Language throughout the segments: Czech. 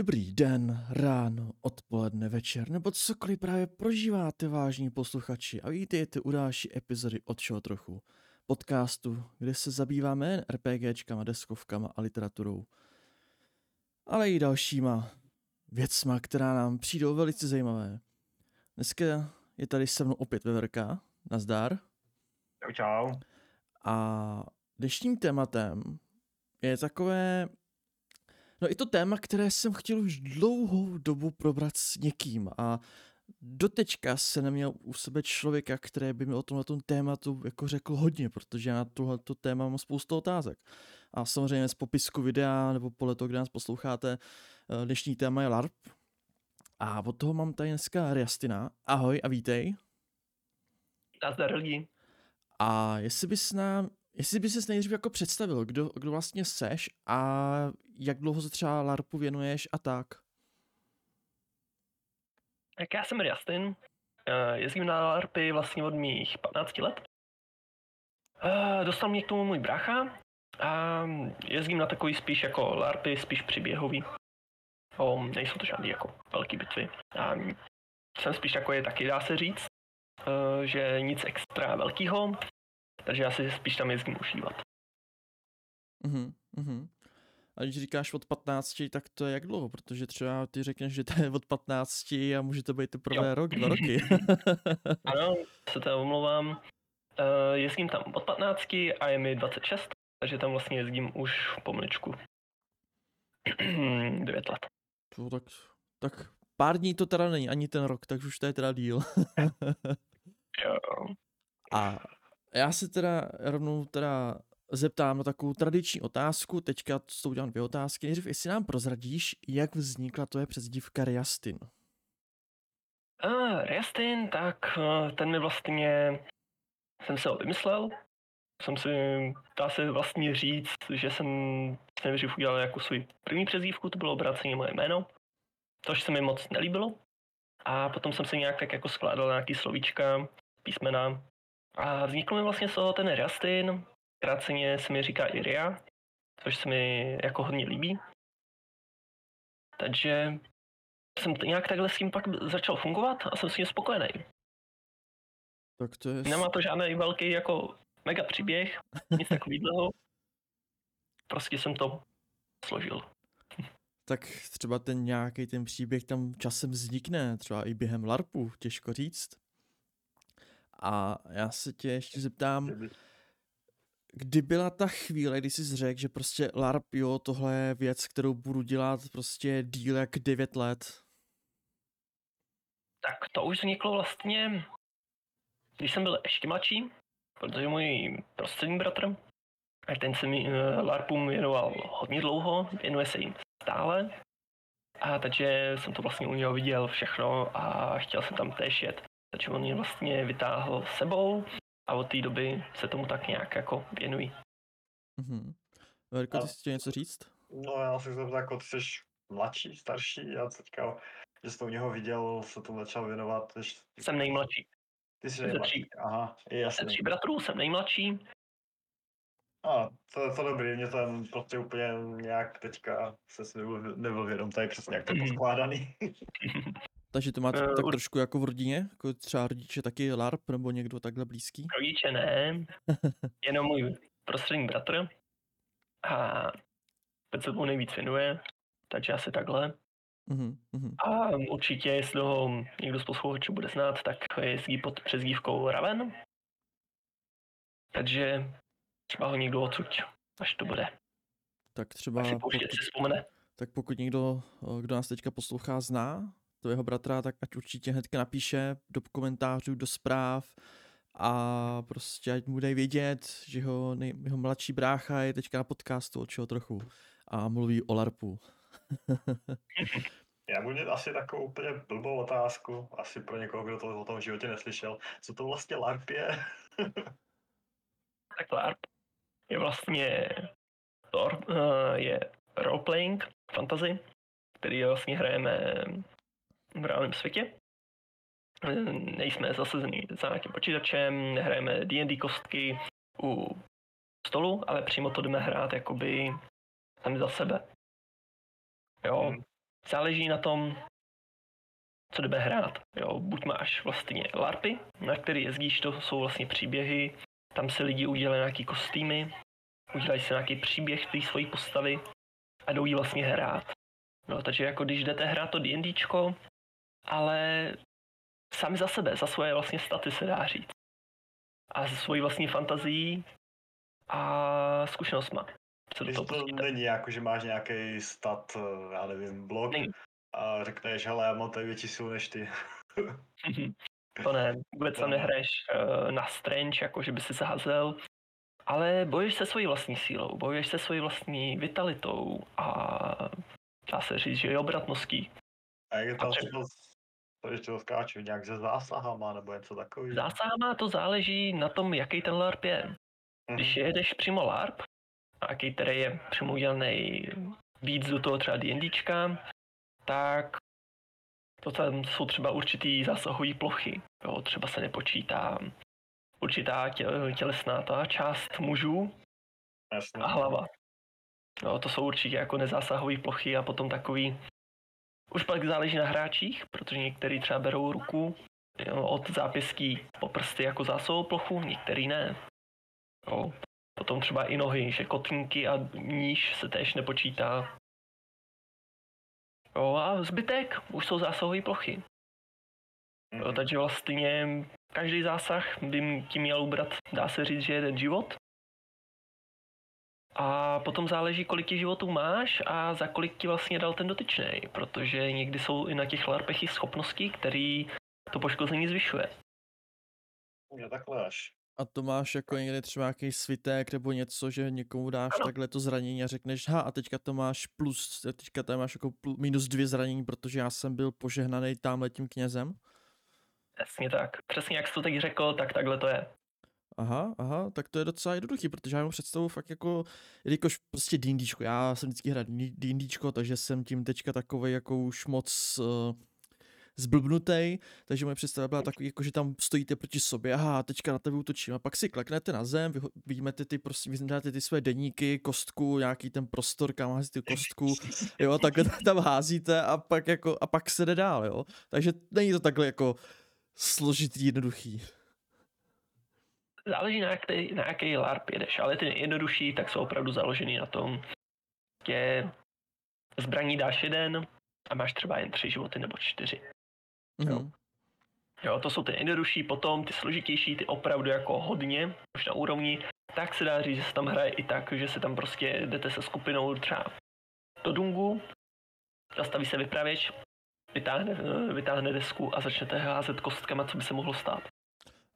Dobrý den, ráno, odpoledne, večer, nebo cokoliv právě prožíváte, vážní posluchači a vítejte u další epizody od čeho trochu. Podcastu, kde se zabýváme jen RPGčkama, deskovkama a literaturou, ale i dalšíma věcma, která nám přijdou velice zajímavé. Dneska je tady se mnou opět Veverka, nazdar. Čau, čau. A dnešním tématem je takové No i to téma, které jsem chtěl už dlouhou dobu probrat s někým a dotečka se neměl u sebe člověka, který by mi o tomhle tématu jako řekl hodně, protože já na tohleto téma mám spoustu otázek. A samozřejmě z popisku videa nebo podle toho, kde nás posloucháte, eh, dnešní téma je LARP. A od toho mám tady dneska Riastina. Ahoj a vítej. Nazdar lidi. A jestli bys nám Jestli by se nejdřív jako představil, kdo, kdo vlastně seš a jak dlouho se třeba LARPu věnuješ a tak. Tak já jsem Justin, eh, jezdím na LARPy vlastně od mých 15 let. Eh, dostal mě k tomu můj brácha a jezdím na takový spíš jako LARPy, spíš příběhový. O, nejsou to žádný jako velký bitvy. A jsem spíš takový taky, dá se říct, eh, že nic extra velkého, takže já si spíš tam jezdím užívat. Mhm, mhm. A když říkáš od 15, tak to je jak dlouho? Protože třeba ty řekneš, že to je od 15 a může to být teprve jo. rok, dva roky. ano, se to omlouvám. Uh, jezdím tam od 15 a je mi 26, takže tam vlastně jezdím už pomaličku. 9 let. To tak, tak pár dní to teda není, ani ten rok, takže už to je teda díl. jo. A já se teda rovnou teda zeptám na takovou tradiční otázku, teďka s tou udělám dvě otázky. Nejdřív, jestli nám prozradíš, jak vznikla tvoje přezdívka Riastin? Uh, Riastin, tak uh, ten mi vlastně, jsem se ho vymyslel. Jsem si, dá se vlastně říct, že jsem si nejdřív udělal jako svůj první přezdívku, to bylo obráceně moje jméno, což se mi moc nelíbilo. A potom jsem si nějak tak jako skládal nějaký slovíčka, písmena, a vznikl mi vlastně z toho ten Rastin, kráceně se mi říká Iria, což se mi jako hodně líbí. Takže jsem nějak takhle s tím pak začal fungovat a jsem s tím spokojený. Tak to je... Nemá to žádný velký jako mega příběh, nic takového. Prostě jsem to složil. Tak třeba ten nějaký ten příběh tam časem vznikne, třeba i během LARPu, těžko říct. A já se tě ještě zeptám, kdy byla ta chvíle, kdy jsi řekl, že prostě LARP, jo, tohle je věc, kterou budu dělat prostě díl jak 9 let? Tak to už vzniklo vlastně, když jsem byl ještě mladší, protože můj prostřední bratr, a ten se mi uh, LARPům věnoval hodně dlouho, věnuje se jim stále. A takže jsem to vlastně u něho viděl všechno a chtěl jsem tam též jet. Takže on ji vlastně vytáhl sebou a od té doby se tomu tak nějak jako věnují. Mhm. Verko, ty jsi něco říct? No já si to jako ty jsi mladší, starší, já teďka, že jsi to u něho viděl, se tomu začal věnovat. Než... Jsem nejmladší. Ty jsi nejmladší, aha, je jasný. Ze tří bratrů jsem nejmladší. A to je to dobrý, mě ten prostě úplně nějak teďka se nebyl, nebyl vědom, tady přesně jak to je mhm. poskládaný. Takže to máte uh, tak trošku jako v rodině? Jako třeba rodiče taky LARP nebo někdo takhle blízký? Rodiče ne, jenom můj prostřední bratr. A teď se tomu nejvíc věnuje, takže asi takhle. Uh-huh. A určitě, jestli ho někdo z posluchačů bude znát, tak jezdí pod přezdívkou Raven. Takže třeba ho někdo odsuť, až to bude. Tak třeba... pokud, si vzpomene. Tak pokud někdo, kdo nás teďka poslouchá, zná tvého bratra, tak ať určitě hnedka napíše do komentářů, do zpráv a prostě ať mu dej vědět, že jeho, nej, jeho mladší brácha je teďka na podcastu od čeho trochu a mluví o LARPu. Já budu mít asi takovou úplně blbou otázku, asi pro někoho, kdo to o tom životě neslyšel. Co to vlastně LARP je? tak LARP je vlastně to, uh, je role-playing fantasy, který vlastně hrajeme v reálném světě. Nejsme zasazení za nějakým počítačem, nehrajeme D&D kostky u stolu, ale přímo to jdeme hrát jakoby sami za sebe. Jo, záleží na tom, co jdeme hrát. Jo, buď máš vlastně LARPy, na který jezdíš, to jsou vlastně příběhy, tam se lidi udělají nějaký kostýmy, udělají si nějaký příběh té svojí postavy a jdou jí vlastně hrát. No, takže jako když jdete hrát to D&Dčko, ale sami za sebe, za svoje vlastně staty se dá říct. A ze svojí vlastní fantazií a zkušenostma. Co to, to není jako, že máš nějaký stat, eh, já nevím, blok není. a řekneš, hele, já mám tady větší sílu než ty. to ne, vůbec tam nehraješ uh, na strange, jako že by si zahazel, ale bojuješ se svojí vlastní sílou, bojuješ se svojí vlastní vitalitou a dá se říct, že je obratností. A jak je třeba, to ještě skáču, nějak se zásahama nebo něco takového? Zásahama to záleží na tom, jaký ten LARP je. Mm-hmm. Když jedeš přímo LARP, jaký který je přímo udělaný víc do toho třeba D&Dčka, tak to tam jsou třeba určitý zásahové plochy. Jo, třeba se nepočítá určitá tělesná ta část mužů Jasně. a hlava. Jo, to jsou určitě jako nezásahové plochy a potom takový už pak záleží na hráčích, protože některý třeba berou ruku jo, od zápěstí po prsty jako zásahovou plochu, některý ne. Jo. Potom třeba i nohy, že kotníky a níž se též nepočítá. Jo, a zbytek už jsou zásahové plochy. Jo, mhm. takže vlastně každý zásah by tím měl ubrat, dá se říct, že jeden život. A potom záleží, kolik těch životů máš a za kolik ti vlastně dal ten dotyčný, protože někdy jsou i na těch larpech i schopnosti, který to poškození zvyšuje. Já takhle až. A to máš jako někde třeba nějaký svitek nebo něco, že někomu dáš ano. takhle to zranění a řekneš, ha a teďka to máš plus, teďka to máš jako plus, minus dvě zranění, protože já jsem byl požehnaný tamhle tím knězem? Přesně tak. Přesně jak jsi to teď řekl, tak takhle to je. Aha, aha, tak to je docela jednoduchý, protože já mám představu fakt jako, jelikož prostě D&Dčko, já jsem vždycky hrál D&Dčko, takže jsem tím teďka takový jako už moc uh, zblbnutý, takže moje představa byla takový, jako, že tam stojíte proti sobě, aha, teďka na tebe útočím a pak si kleknete na zem, vy, vidíte ty, prostě, vyznáte ty své deníky, kostku, nějaký ten prostor, kam házíte kostku, jo, tak tam házíte a pak jako, a pak se jde dál, jo, takže není to takhle jako složitý, jednoduchý. Záleží na jaký, na jaký LARP jedeš, ale ty nejjednodušší tak jsou opravdu založený na tom, že zbraní dáš jeden a máš třeba jen tři životy nebo čtyři. Mm-hmm. Jo. jo, to jsou ty nejjednodušší, potom ty složitější, ty opravdu jako hodně, už na úrovni, tak se dá říct, že se tam hraje i tak, že se tam prostě jdete se skupinou třeba do dungu, zastaví se vypravěč, vytáhne, vytáhne desku a začnete házet kostkama, co by se mohlo stát.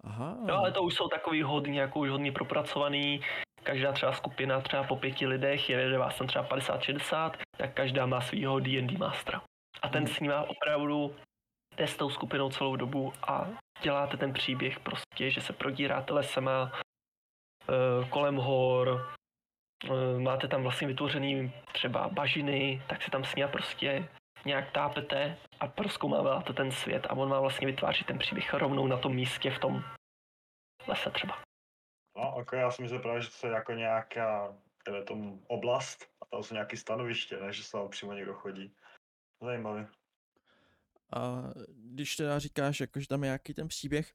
Aha. Jo, ale to už jsou takový hodně, jako už hodně propracovaný. Každá třeba skupina třeba po pěti lidech, je vás tam třeba 50-60, tak každá má svýho D&D mastera. A ten hmm. s ním má opravdu jde s tou skupinou celou dobu a děláte ten příběh prostě, že se prodíráte lesema eh, kolem hor, eh, máte tam vlastně vytvořený třeba bažiny, tak se tam s prostě nějak tápete a proskoumáváte ten svět a on má vlastně vytváří ten příběh rovnou na tom místě v tom lese třeba. No, ok, já si myslím právě, že to je jako nějaká tedy tom oblast a tam jsou nějaké stanoviště, ne, že se tam přímo někdo chodí. Zajímavé. A když teda říkáš, jako, že tam je nějaký ten příběh,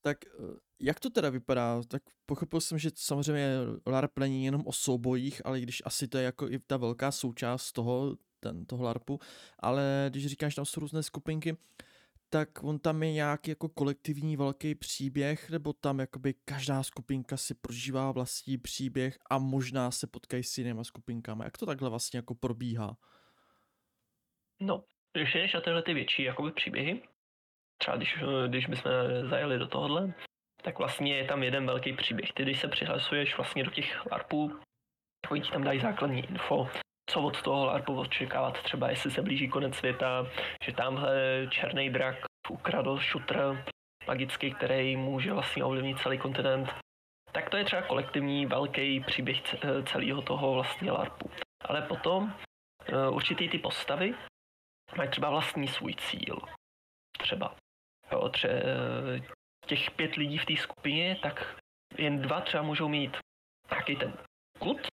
tak eh, jak to teda vypadá? Tak pochopil jsem, že samozřejmě LARP není jenom o soubojích, ale když asi to je jako i ta velká součást toho, ten, toho LARPu, ale když říkáš, tam jsou různé skupinky, tak on tam je nějaký jako kolektivní velký příběh, nebo tam jakoby každá skupinka si prožívá vlastní příběh a možná se potkají s jinýma skupinkami. Jak to takhle vlastně jako probíhá? No, když jdeš na tyhle ty větší jakoby příběhy, třeba když, když bychom zajeli do tohohle, tak vlastně je tam jeden velký příběh. Ty, když se přihlasuješ vlastně do těch LARPů, oni ti tam dají základní info, co od toho LARPu očekávat, třeba jestli se blíží konec světa, že tamhle černý drak ukradl šutr magický, který může vlastně ovlivnit celý kontinent. Tak to je třeba kolektivní velký příběh celého toho vlastně LARPu. Ale potom uh, určitý ty postavy mají třeba vlastní svůj cíl. Třeba. Jo, tře, těch pět lidí v té skupině, tak jen dva třeba můžou mít nějaký ten kult,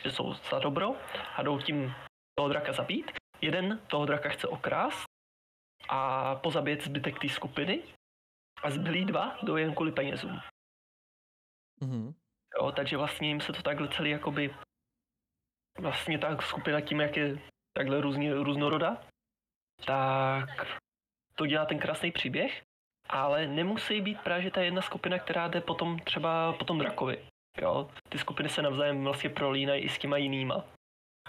že jsou za dobro a jdou tím toho draka zabít. jeden toho draka chce okrást a pozabít zbytek té skupiny a zbylí dva jdou jen kvůli penězům. Mhm. Jo, takže vlastně jim se to takhle celý jakoby vlastně ta skupina tím, jak je takhle různě, různorodá, tak to dělá ten krásný příběh, ale nemusí být právě ta jedna skupina, která jde potom třeba po tom drakovi. Jo? Ty skupiny se navzájem vlastně prolínají i s těma jinýma.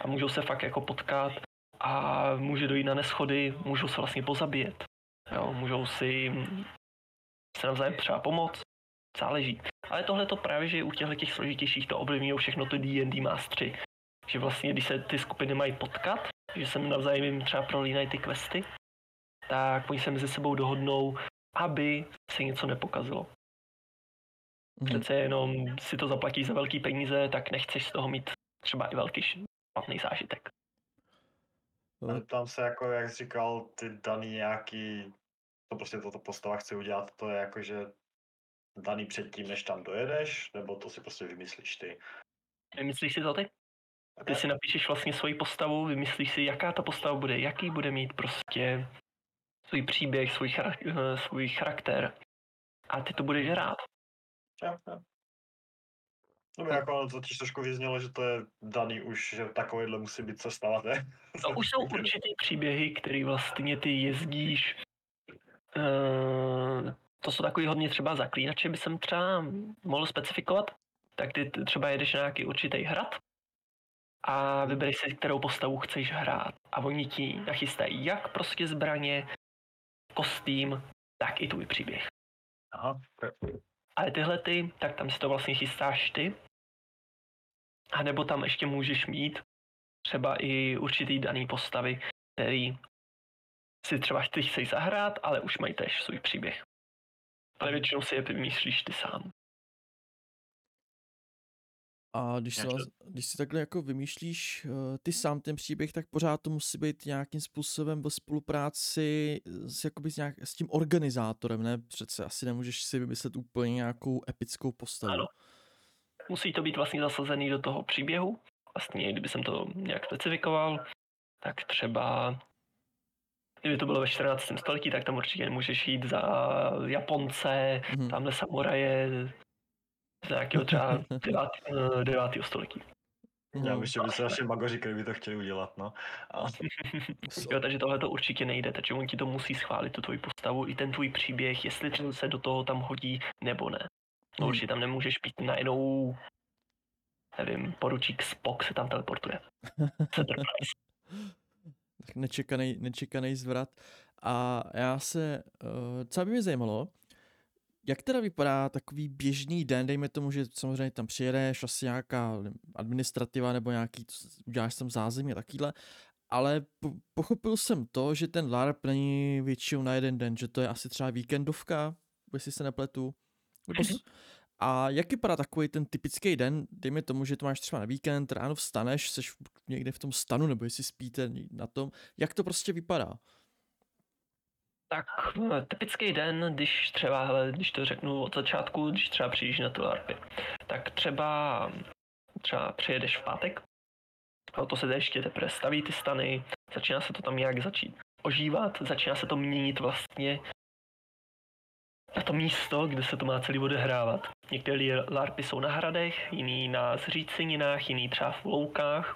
A můžou se fakt jako potkat a může dojít na neschody, můžou se vlastně pozabíjet. Jo? Můžou si se navzájem třeba pomoct, záleží. Ale tohle to právě, že u těchto těch složitějších to ovlivňují všechno ty D&D mástři. Že vlastně, když se ty skupiny mají potkat, že se navzájem jim třeba prolínají ty questy, tak oni se mezi sebou dohodnou, aby se něco nepokazilo. Mhm. Přece jenom si to zaplatí za velký peníze, tak nechceš z toho mít třeba i velký špatný zážitek. Tam se jako, jak jsi říkal, ty daný nějaký, to prostě toto postava chce udělat, to je jako, že daný předtím, než tam dojedeš, nebo to si prostě vymyslíš ty. Vymyslíš si to ty? Ty si napíšeš vlastně svoji postavu, vymyslíš si, jaká ta postava bude, jaký bude mít prostě svůj příběh, svůj, charak- eh, svůj charakter. A ty to budeš hrát. Jo, jo. No jako ono totiž trošku vyznělo, že to je daný už, že takovýhle musí být cesta, ne? No, už jsou určitý příběhy, který vlastně ty jezdíš. Uh, to jsou takový hodně třeba zaklínače, by jsem třeba mohl specifikovat. Tak ty třeba jedeš na nějaký určitý hrad a vybereš si, kterou postavu chceš hrát. A oni ti nachystají jak prostě zbraně, kostým, tak i tvůj příběh. Aha, Ale tyhle ty, tak tam si to vlastně chystáš ty. A nebo tam ještě můžeš mít třeba i určitý daný postavy, který si třeba ty chceš zahrát, ale už mají tež svůj příběh. Ale většinou si je vymýšlíš ty sám. A když, se, když si takhle jako vymýšlíš eh, ty sám ten příběh, tak pořád to musí být nějakým způsobem ve spolupráci s, jakoby s, nějak, s tím organizátorem, ne? Přece asi nemůžeš si vymyslet úplně nějakou epickou postavu. Ano. Musí to být vlastně zasazený do toho příběhu. Vlastně, kdyby jsem to nějak specifikoval, tak třeba kdyby to bylo ve 14. století, tak tam určitě nemůžeš jít za Japonce, Mhm. tamhle samuraje z nějakého třeba 9. 9. století. Já Mhm. myslím, že by se magoři, který by to chtěli udělat, no. A, So- Jo, takže tohle to určitě nejde, takže on ti to musí schválit, tu tvoji postavu, i ten tvůj příběh, jestli to se do toho tam hodí, nebo ne. No Hmm. určitě tam nemůžeš být najednou, nevím, poručík Spock se tam teleportuje. Tak nečekaný, nečekaný zvrat. A já se, uh, co by mě zajímalo, jak teda vypadá takový běžný den, dejme tomu, že samozřejmě tam přijedeš, asi nějaká administrativa nebo nějaký, uděláš tam zázemí a takovýhle, ale po, pochopil jsem to, že ten LARP není většinou na jeden den, že to je asi třeba víkendovka, jestli se nepletu. S- a jak vypadá takový ten typický den, dejme tomu, že to máš třeba na víkend, ráno vstaneš, jsi někde v tom stanu, nebo jestli spíte na tom, jak to prostě vypadá? Tak eh, typický den, když třeba, hele, když to řeknu od začátku, když třeba přijdeš na ty LARPy, tak třeba, třeba přijedeš v pátek, a to se ještě teprve staví ty stany, začíná se to tam nějak začít ožívat, začíná se to měnit vlastně na to místo, kde se to má celý odehrávat. Některé LARPy jsou na hradech, jiný na zříceninách, jiný třeba v loukách.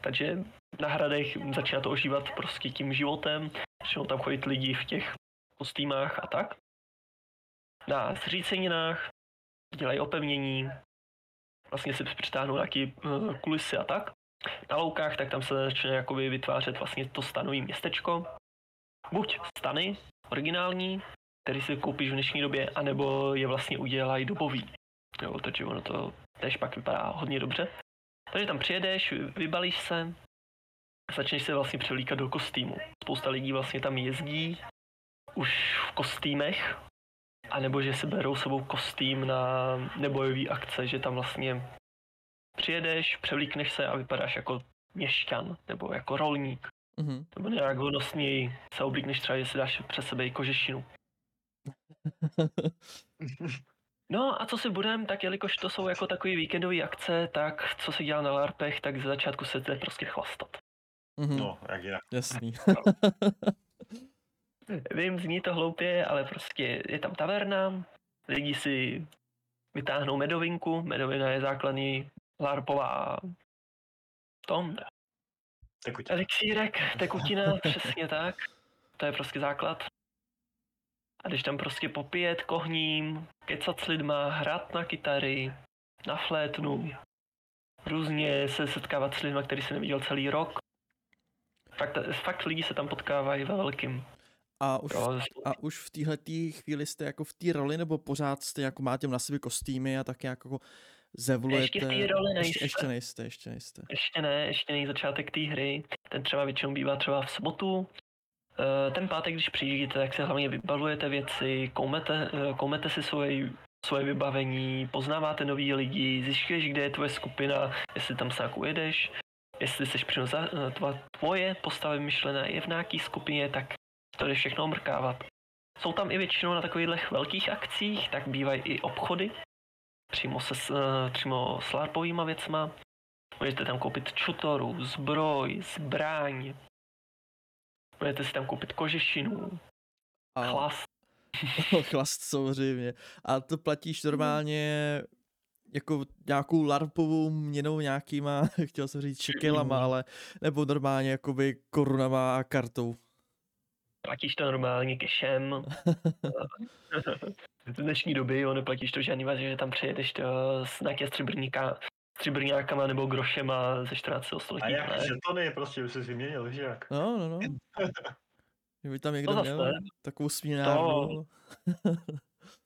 Takže na hradech začíná to ožívat prostě tím životem, začnou tam chodit lidi v těch kostýmách a tak. Na zříceninách dělají opevnění, vlastně si přitáhnou nějaký uh, kulisy a tak. Na loukách, tak tam se začne jakoby vytvářet vlastně to stanový městečko. Buď stany, originální, který si koupíš v dnešní době, anebo je vlastně udělají dobový. Jo, takže ono to tež pak vypadá hodně dobře. Takže tam přijedeš, vybalíš se, začneš se vlastně převlíkat do kostýmu. Spousta lidí vlastně tam jezdí už v kostýmech, anebo že si berou sebou kostým na nebojový akce, že tam vlastně přijedeš, převlíkneš se a vypadáš jako měšťan, nebo jako rolník, Mhm. nebo nějak honosněji se oblíkneš třeba, že si dáš přes sebe i kožešinu. No a co si budem, tak jelikož to jsou jako takové víkendové akce, tak co se dělá na LARPech, tak ze začátku se jde prostě chlastat. Mhm, No, jak jinak. jasný. Vím, zní to hloupě, ale prostě je tam taverna, lidi si vytáhnou medovinku, medovina je základní larpová tom, Tekuť. elixírek, tekutina, přesně tak. To je prostě základ. A když tam prostě popíjet kohním, kecat s lidma, hrát na kytary, na flétnu, různě se setkávat s lidma, který se neviděl celý rok. Fakt, fakt lidi se tam potkávají ve velkým. A už, Jo, a už v téhle chvíli jste jako v té roli, nebo pořád jste jako máte na sobě kostýmy a tak jako zevlujete? Ještě v té roli ještě, nejste. ještě nejste, ještě nejste. Ještě ne, ještě není začátek té hry. Ten třeba většinou bývá třeba v sobotu. Eh, Ten pátek, když přijíždíte, tak si hlavně vybalujete věci, koumete, eh, koumete si svoje, svoje vybavení, poznáváte nový lidi, zjišťuješ, kde je tvoje skupina, jestli tam s nějakou jedeš, jestli jsi za, eh, tvoje postava myšlená je v nějaký skupině, tak to jde všechno omrkávat. Jsou tam i většinou na takových velkých akcích, tak bývají i obchody, přímo se eh, přímo s larpovýma věcma. Můžete tam koupit čutoru, zbroj, zbraň. Můžete si tam koupit kožešinu, A chlast. chlast samozřejmě. A to platíš normálně jako nějakou larpovou měnou nějakýma, chtěl jsem říct šekelama, ale nebo normálně jakoby korunama a kartou. Platíš to normálně cashem. v dnešní doby, jo, neplatíš to žádný vás, že tam přijedeš to s nějaké stříbrníka, stříbrňákama nebo grošema ze 14. A století. jak ne? žetony prostě už jsi vyměnil, víš jak? No, no, no. Kdyby tam někdo zase měl takovou směnárnu.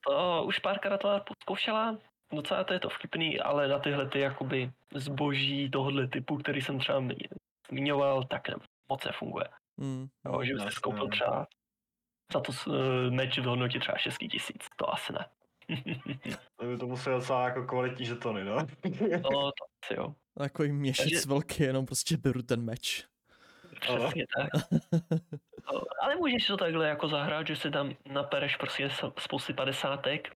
To už párkrát to zkoušela, docela to je to vtipný, ale na tyhle ty jakoby zboží tohohle typu, který jsem třeba mi- zmiňoval, tak ne, moc nefunguje. Hmm. Jo, že byste skoupil no. třeba za to uh, meč v hodnotě třeba 6 tisíc, to asi ne. To by to muselo docela jako kvalitní žetony, no. no, to asi jo. Takový měšec Takže- velký, jenom prostě beru ten meč. Přesně tak. Ale můžeš to takhle jako zahrát, že si tam napereš prostě spousty padesátek,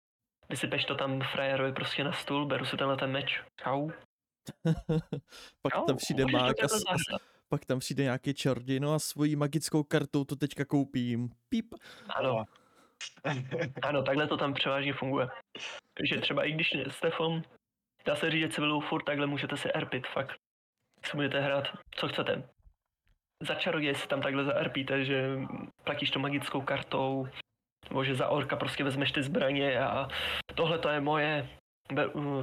vysypeš to tam frajerovi prostě na stůl, beru si tenhle ten meč. Čau. pak Čau. tam přijde mák a, s- pak tam přijde nějaký no a svojí magickou kartou to teďka koupím. Píp. Ano, ano, takhle to tam převážně funguje. Takže třeba i když jste film, dá se říct, že furt takhle můžete si erpit, fakt. Si budete hrát, co chcete. Za čaroděje si tam takhle zaerpíte, že platíš to magickou kartou, nebo že za orka prostě vezmeš ty zbraně a tohle to je moje,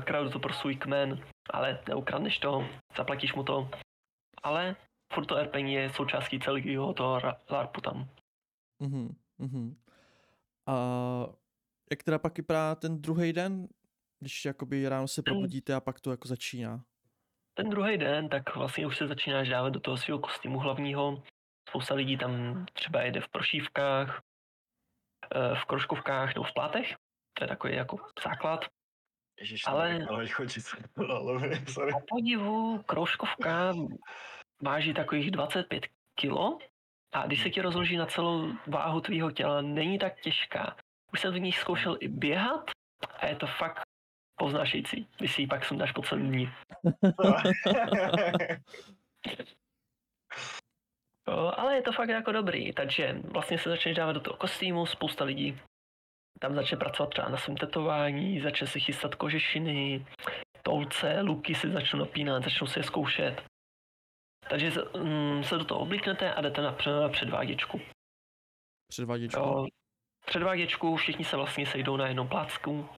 kradu to pro svůj kmen, ale neukradneš to, zaplatíš mu to. Ale furt to erpení je součástí celého toho LARPu tam. Mhm, mhm. A jak teda pak vypadá ten druhý den, když jakoby ráno se probudíte a pak to jako začíná? ten druhý den, tak vlastně už se začínáš dávat do toho svého kostýmu hlavního. Spousta lidí tam třeba jede v prošívkách, v kroškovkách nebo v plátech. To je takový jako základ. Ježiš, Ale- ale chodit na lovy, sorry. Po podivu kroškovka váží takových 25 kilo a když se ti rozloží na celou váhu tvýho těla, není tak těžká. Už jsem v ní zkoušel i běhat a je to fakt poznášející, když si ji pak sundáš po celý dní. Ale je to fakt jako dobrý, takže vlastně se začneš dávat do toho kostýmu, spousta lidí tam začne pracovat třeba na svém tetování, začne si chystat kožešiny, tolce, luky si začnou napínat, začnou si je zkoušet. Takže se, mm, se do toho oblíknete a jdete na pře- předváděčku. Předváděčku. Jo, předváděčku, všichni se vlastně sejdou na jednom plácku,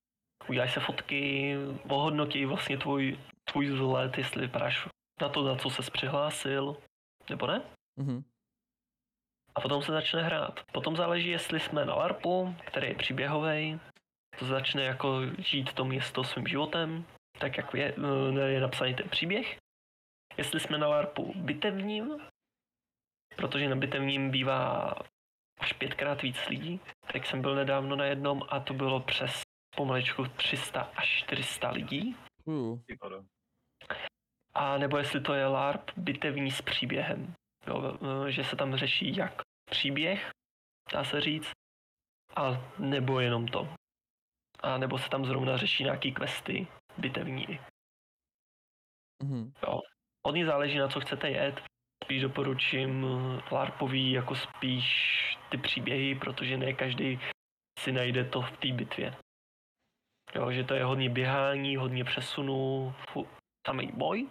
udělají se fotky, ohodnotí vlastně tvůj, tvůj vzhled, jestli vypadáš na to, za co ses přihlásil, nebo ne. Mhm. A potom se začne hrát. Potom záleží, jestli jsme na LARPu, který je příběhový, to začne jako žít to město svým životem, tak jak je, eh, je napsaný ten příběh. Jestli jsme na LARPu bitevním, protože na bitevním bývá až pětkrát víc lidí, tak jsem byl nedávno na jednom a to bylo přes pomaličku 300 až 400 lidí. Uh, A nebo jestli to je LARP bitevní s příběhem. Jo, že se tam řeší jak příběh, dá se říct, a nebo jenom to. A nebo se tam zrovna řeší nějaký questy bitevní. mhm. Hodně záleží na co chcete jet. spíš doporučím LARPový jako spíš ty příběhy, protože ne každý si najde to v té bitvě. Jo, že to je hodně běhání, hodně přesunu, fu- samý boj.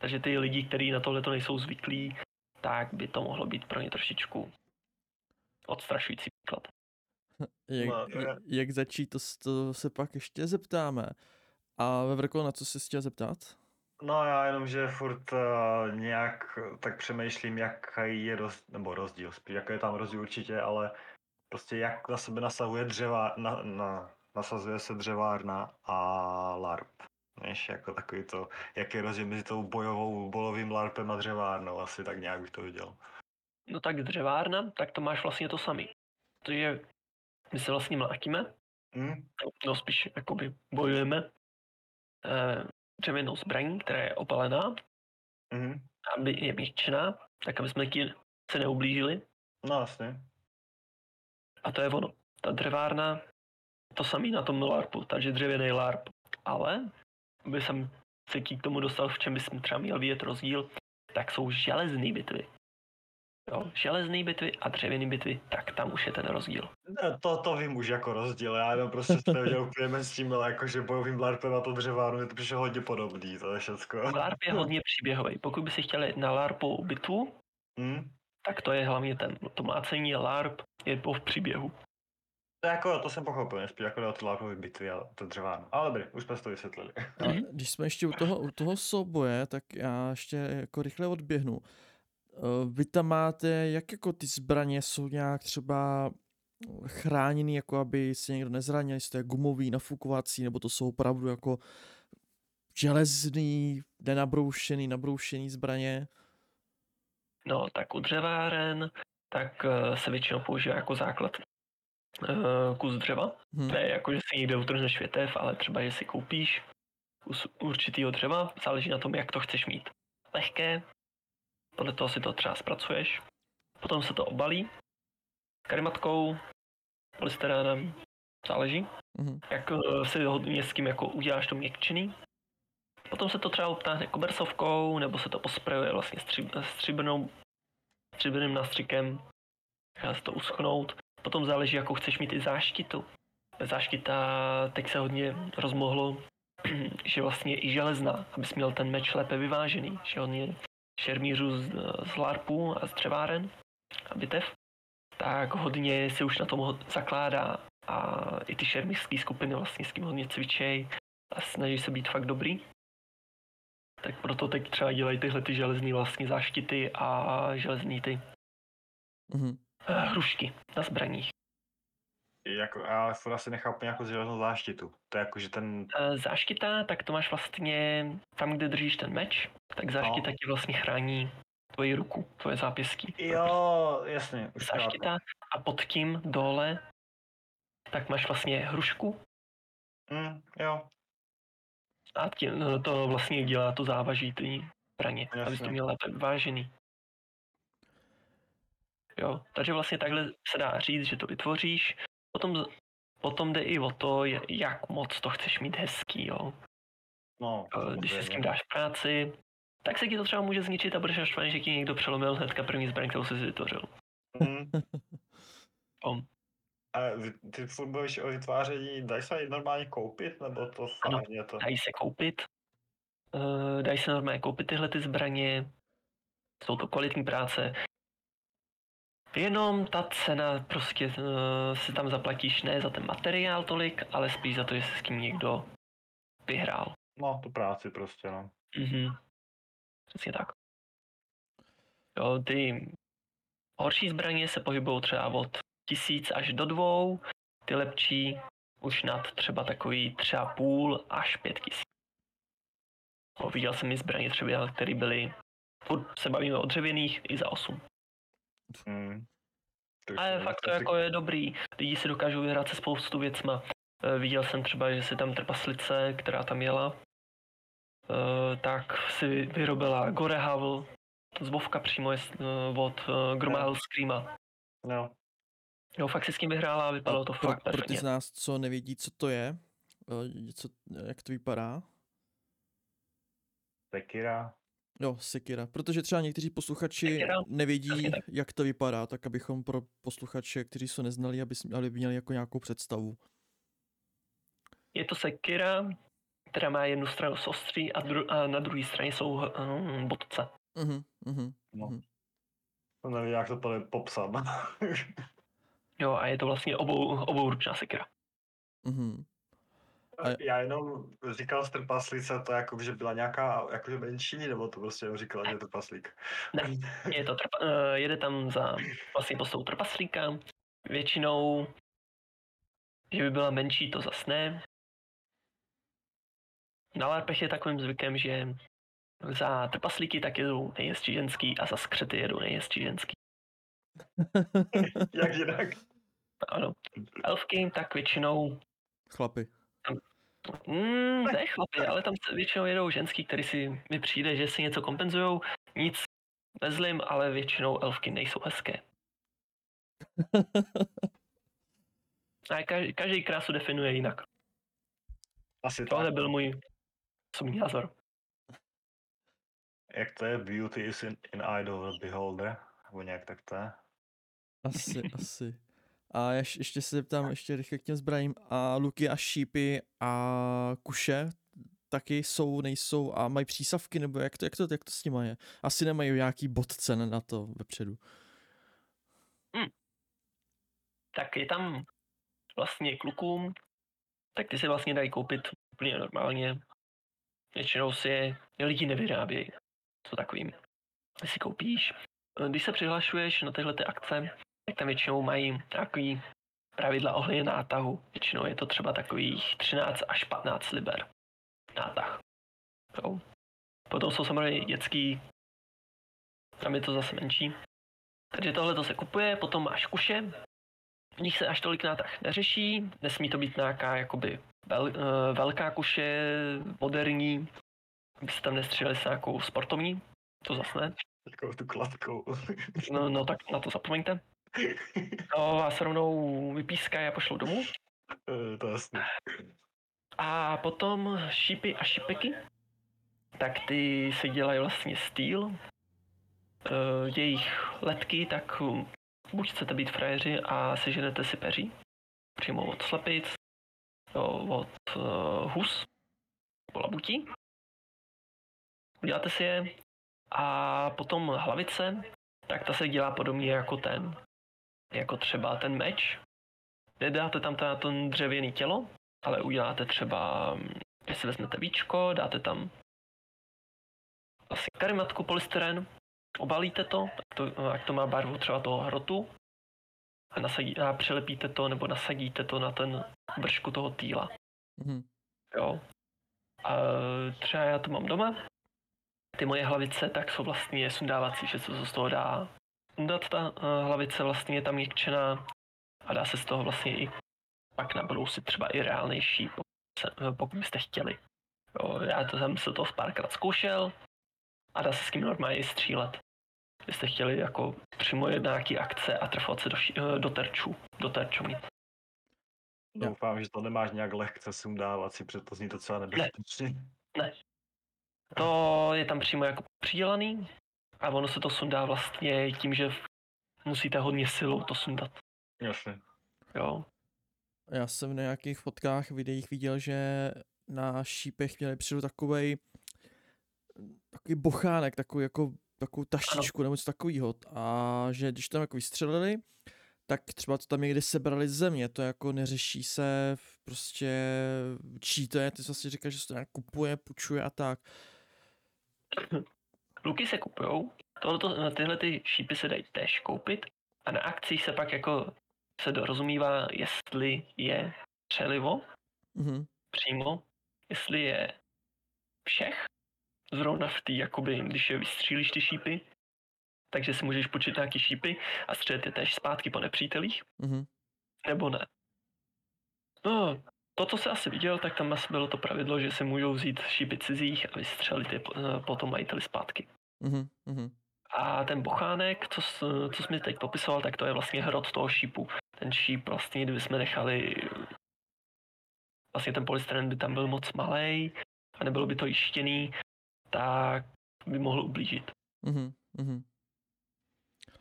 Takže ty lidi, kteří na tohle to nejsou zvyklí, tak by to mohlo být pro ně trošičku odstrašující příklad. Jak, No, jak, začít, to, to se pak ještě zeptáme. A ve Vrko, na co se chtěl zeptat? No já jenom, že furt uh, nějak tak přemýšlím, jaký je roz, nebo rozdíl, spíš jaký je tam rozdíl určitě, ale prostě jak na sebe nasahuje dřeva, na, na, nasazuje se dřevárna a LARP. Víš, jako takový to, jaký je rozdíl mezi tou bojovou, bolovým LARPem a dřevárnou, asi tak nějak bych to viděl. No tak dřevárna, tak to máš vlastně to samý. Protože my se vlastně mlátíme, Hm? no spíš jakoby bojujeme eh, dřevěnou zbraní, která je opalená, Mhm. aby je měkčená, tak aby jsme ti se neublížili. No jasně. A to je ono. Ta dřevárna, to samý na tom LARPu, takže dřevěný LARP. Ale, aby jsem se k tomu dostal, v čem bychom třeba měl vidět rozdíl, tak jsou železné bitvy. Jo, železné bitvy a dřevěné bitvy, tak tam už je ten rozdíl. Ne, to, to vím už jako rozdíl, já jenom prostě jsem nevěděl úplně mezi tím, ale jakože bojovým LARPem a to dřevárnu je to přišlo hodně podobný, to je všecko. LARP je hodně příběhový. Pokud by si chtěl jít na LARPovou bitvu, Hm? tak to je hlavně ten, to mlácení LARP je po v příběhu. To jako, to jsem pochopil, spíš jako jde o ty LARPové bitvy a to dřevárnu. Ale dobrý, už jsme to vysvětlili. A Mhm. když jsme ještě u toho, u toho souboje, tak já ještě jako rychle odběhnu. Eh, Vy tam máte, jak jako ty zbraně jsou nějak třeba chráněný, jako aby se někdo nezranil, jestli to je gumový, nafukovací, nebo to jsou opravdu jako železný, nenabroušený, nabroušený zbraně. No, tak u dřeváren, tak eh, se většinou používá jako základ kus dřeva. Hm. Ne jako, že si někde utrhneš větev, ale třeba, že si koupíš kus určitýho dřeva, záleží na tom, jak to chceš mít. Lehké, podle toho si to třeba zpracuješ, potom se to obalí karimatkou, polystyrénem, záleží, Mhm. jak eh, si hodně s kým jako uděláš to měkčený. Potom se to třeba obtáhne kobersovkou, nebo se to posprejuje vlastně stříbrnou, stříbrným nástřikem, nechá se to uschnout. Potom záleží, jakou chceš mít i záštitu. Záštita teď se hodně rozmohlo, že vlastně i železná, abys měl ten meč lépe vyvážený, že on je šermířů z, z larpů a z dřeváren a bitev, tak hodně se už na tom zakládá a i ty šermířské skupiny vlastně s tím hodně cvičej a snaží se být fakt dobrý. Tak proto teď třeba dělají tyhle ty železné vlastně záštity a železný ty Mhm. Hrušky na zbraních. Jako, já furt asi nechápu nějakou železnou záštitu. To je jako, že ten, Eh, Záštita, tak to máš vlastně tam, kde držíš ten meč, tak záštita ti vlastně chrání tvoji ruku, tvoje zápěstí. jo, jasně, už. Záštita a pod tím dole tak máš vlastně hrušku Hm, jo, a tě, no, to vlastně dělá to závaží ty zbraně, abys to měl lépe vyvážený. Jo, takže vlastně takhle se dá říct, že to vytvoříš, potom, potom jde i o to, jak moc to chceš mít hezký, jo. no. Eh, Když si s tím dáš práci, tak se ti to třeba může zničit a budeš naštvaný, že ti někdo přelomil hnedka první zbraň, kterou jsi si vytvořil. Hm. O. A ty furt mluvíš o vytváření, dají se normálně koupit, nebo to Ano, je to? Dají se koupit, eh, dají se normálně koupit tyhle ty zbraně, jsou to kvalitní práce. Jenom ta cena prostě eh, si tam zaplatíš ne za ten materiál tolik, ale spíš za to, že se s tím někdo vyhrál. No, tu práci prostě, no. Mhm. Přesně tak. Jo, ty horší zbraně se pohybují třeba od tisíc až do dvou, ty lepší už nad třeba takový třeba půl až pět tisíc. No, viděl jsem i zbraně třeba, které byly, furt se bavíme o dřevěných, i za osm. Hm. Už Ale fakt to jako je dobrý. Lidi si dokážou vyhrát se spoustu věcma. Eh, Viděl jsem třeba, že si tam trpaslice, která tam jela, eh, tak si vyrobila Gorehavel, z Vovka přímo je z- eh, od Gromahel Screama. No, Jo, fakt si s tím vyhrála a vypadalo to pro, fakt pro ty perfektně. z nás, co nevědí, co to je, co, jak to vypadá, Sekira. Jo, Sekira. Protože třeba někteří posluchači Sekira, nevědí, jak to vypadá, tak abychom pro posluchače, kteří jsou neznali, aby, s- aby měli jako nějakou představu. Je to sekira, která má jednu stranu z ostří a, dru- a na druhé straně jsou um, bodce. Mhm, mhm. No. Mhm. To nevím, jak to tady popsat. Jo, a je to vlastně obou, obouručná sekira. Mhm. A- Já jenom říkal z trpaslíce to jako, že byla nějaká jakože menší, nebo to prostě jenom říkala, že je trpaslík. Ne, je to trpa, uh, jede tam za vlastně postou trpaslíka. Většinou, že by byla menší, to zas ne. Na LARPech je takovým zvykem, že za trpaslíky tak jedou nejhezčí ženský a za skřety jedou nejhezčí ženský. Jak jinak? Ano. Elfky tak většinou Chlapi. Mm, ne chlapi, ale tam se většinou jedou ženský, který si mi přijde, že si něco kompenzujou. Nic nezlým, ale většinou elfky nejsou hezké. A každý, každý krásu definuje jinak. Asi Tohle tak. byl můj osobní názor. Jak to je? Beauty is in, in eye of the beholder? Nebo nějak tak to je? Asi, asi. A ješ, ještě se zeptám ještě rychle k těm zbraním. A luky a šípy a kuše taky jsou, nejsou a mají přísavky, nebo jak to, jak to, jak to s nima je? Asi nemají nějaký bodce na to vepředu. Tak je tam vlastně klukům, tak ty si vlastně dají koupit úplně normálně. Většinou si je lidi nevyrábějí. To takovým. Ty si koupíš. Když se přihlašuješ na tyhle ty akce, tak tam většinou mají takový pravidla ohledně nátahu. Většinou je to třeba takových 13 až 15 liber nátah. Jo. Potom jsou samozřejmě dětský, tam je to zase menší. Takže tohle to se kupuje, potom máš kuše, v nich se až tolik nátah neřeší, nesmí to být nějaká jakoby vel, eh, velká kuše, moderní, aby se tam nestřelili s nějakou sportovní, to zase ne. Takovou tu kladkou. No, no tak na to zapomeňte. No a se rovnou vypískají a pošlou domů. Eh, to je jasný. A potom šípy a šipeky, tak ty se dělají vlastně stýl. Eh, Jejich letky, tak hm, buď chcete být frajeři a seženete si peří, přímo od slepic, od uh, hus, nebo labutí. Uděláte si je a potom hlavice, tak ta se dělá podobně jako ten, jako třeba ten meč. Nedáte tam ta, ten dřevěný tělo, ale uděláte třeba, hm, když si vezmete víčko, dáte tam asi karimatku polystyren, obalíte to, to, ať to má barvu třeba toho hrotu a, nasadí, a přilepíte to nebo nasadíte to na ten bršku toho týla. Mhm. Jo. A třeba já to mám doma. Ty moje hlavice tak jsou vlastně sundávací, že se z toho dá sundat ta uh, hlavice vlastně je tam měkčená a dá se z toho vlastně i pak nabrousit třeba i reálnější, pokud, se, eh, pokud byste chtěli. Jo, já to jsem se to párkrát zkoušel a dá se s tím normálně i střílet. Byste chtěli jako přímo nějaký akce a trefovat se do, ši- eh, do terčů, do terčů mít. Jo. Doufám, že to nemáš nějak lehce sundávat si, protože to zní docela nebezpečně. To je tam přímo jako přidělaný a ono se to sundá vlastně tím, že musíte hodně silou to sundat. Jasně. Jo. Já jsem na nějakých fotkách, videích viděl, že na šípech měli předu takovej takový bochánek, takový jako takovou taštičku nebo něco takového. A že když tam jako vystřelili, tak třeba to tam někde sebrali z země, to jako neřeší se v- prostě čí to je, ty jsi vlastně říkáš, že se to nějak kupuje, půjčuje a tak. Luky se kupujou, tohleto, tyhle ty šípy se dají též koupit a na akcích se pak jako se dorozumívá, jestli je přelivo Mhm. přímo, jestli je všech, zrovna v té, jakoby, když je vystřílíš ty šípy, takže si můžeš počít nějaký šípy a střelit je též zpátky po nepřítelích, Mhm. nebo ne. No, to, co se asi viděl, tak tam asi bylo to pravidlo, že si můžou vzít šípy cizích a vystřelit je po- eh, potom majiteli zpátky. Mhm. Mhm. A ten bochánek, co, co jsi mi teď popisoval, tak to je vlastně hrot toho šípu. Ten šíp vlastně, kdyby jsme nechali, vlastně ten polystyren by tam byl moc malý a nebylo by to jištěný, tak by mohl ublížit. Mhm, mhm.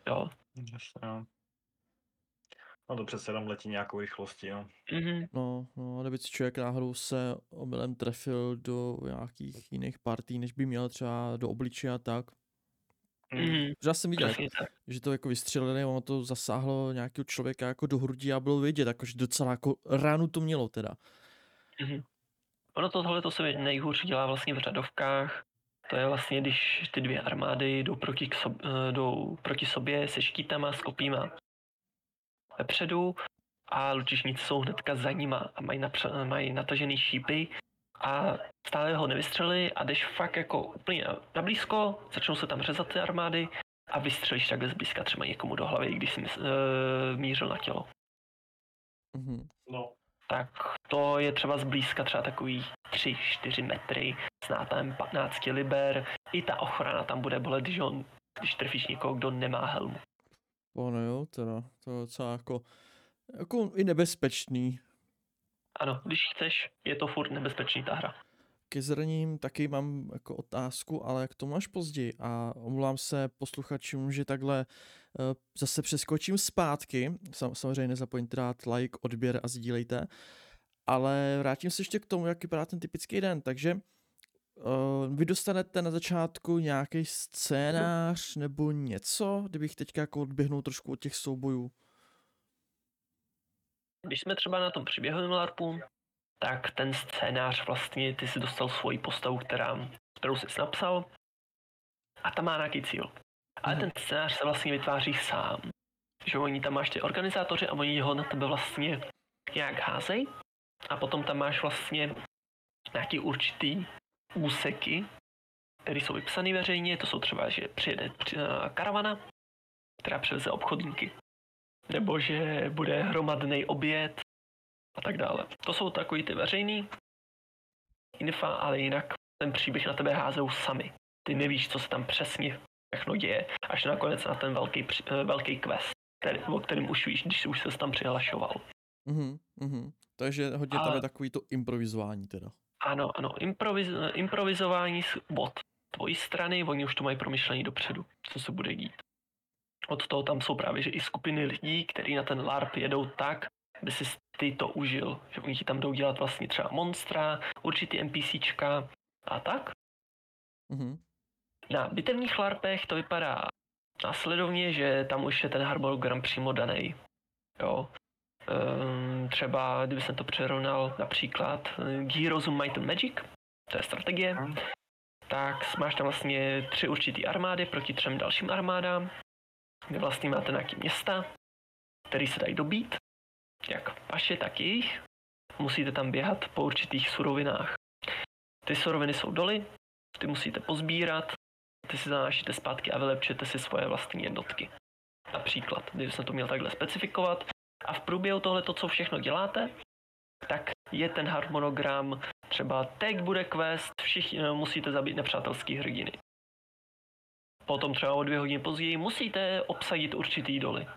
Jo. Jasně, no. No to přece jenom letí nějakou rychlostí, no. Mhm. No, no, kdyby si člověk náhodou se omylem trefil do nějakých jiných partí, než by měl třeba do obličeje a tak. Mhm. Že já jsem viděl, Přesně tak. že to jako vystřelili, ono to zasáhlo nějakého člověka jako do hrudí a bylo vidět, jakože docela jako ránu to mělo teda. Mhm. Ono tohle to se nejhůř dělá vlastně v řadovkách. To je vlastně, když ty dvě armády jdou proti, k sob, eh, jdou proti sobě se štítama, s kopíma vepředu a lučišníci jsou hnedka za nima a mají, napře- mají natažený šípy a stále ho nevystřelili a jdeš fakt jako úplně na, na blízko, začnou se tam řezat ty armády a vystřelíš takhle zblízka třeba někomu do hlavy, když jsi mys- eh, mířil na tělo. Mhm. No. tak to je třeba zblízka třeba takový 3-4 metry s nátahem 15 liber. I ta ochrana tam bude bolet, když, on, když trefíš někoho, kdo nemá helmu. Ono jo, teda, to je docela jako, jako i nebezpečný. Ano, když chceš, je to furt nebezpečný ta hra. Ke zraním taky mám jako otázku, ale k tomu až později. A omlouvám se posluchačům, že takhle uh, zase přeskočím zpátky. Sam, samozřejmě nezapomeňte dát like, odběr a sdílejte. Ale vrátím se ještě k tomu, jak vypadá ten typický den. Takže uh, vy dostanete na začátku nějaký scénář nebo něco, kdybych teďka jako odběhnul trošku od těch soubojů. Když jsme třeba na tom příběhovém LARPu, tak ten scénář vlastně, ty si dostal svoji postavu, která, kterou jsi napsal a ta má nějaký cíl. Ale Mhm. ten scénář se vlastně vytváří sám. Že oni tam máš ty organizátoři a oni ho na tebe vlastně nějak házej a potom tam máš vlastně nějaký určitý úseky, které jsou vypsané veřejně, to jsou třeba, že přijede při- eh, karavana, která převeze obchodníky, nebo že bude hromadný oběd a tak dále. To jsou takový ty veřejný infa, ale jinak ten příběh na tebe házou sami. Ty nevíš, co se tam přesně všechno děje, až nakonec na ten velký, eh, velký quest, který, o kterým už víš, když už se tam přihlašoval. Mhm, mhm. Takže hodně tam Ale- je takový to improvizování teda. Ano, ano, improviz, improvizování od tvojí strany, oni už to mají promyšlení dopředu, co se bude dít. Od toho tam jsou právě že i skupiny lidí, kteří na ten LARP jedou tak, aby si ty to užil. Že oni ti tam jdou dělat vlastně třeba monstra, určitý NPCčka a tak. Mhm. Na bitevních LARPech to vypadá následovně, že tam už je ten harmonogram přímo daný. Jo. Ehm, třeba, kdyby jsem to přerovnal například eh, Heroes of Might and Magic, to je strategie, Mhm. tak máš tam vlastně tři určitý armády proti třem dalším armádám, kde vlastně máte nějaké města, které se dají dobít, jak vaše, tak jejich. Musíte tam běhat po určitých surovinách. Ty suroviny jsou doly, ty musíte pozbírat, ty si zanášíte zpátky a vylepčete si svoje vlastní jednotky. Například, když jsem to měl takhle specifikovat. A v průběhu tohle, to, co všechno děláte, tak je ten harmonogram, třeba teď bude quest, všichni eh, musíte zabít nepřátelský hrdiny. Potom třeba o dvě hodiny později musíte obsadit určitý doly.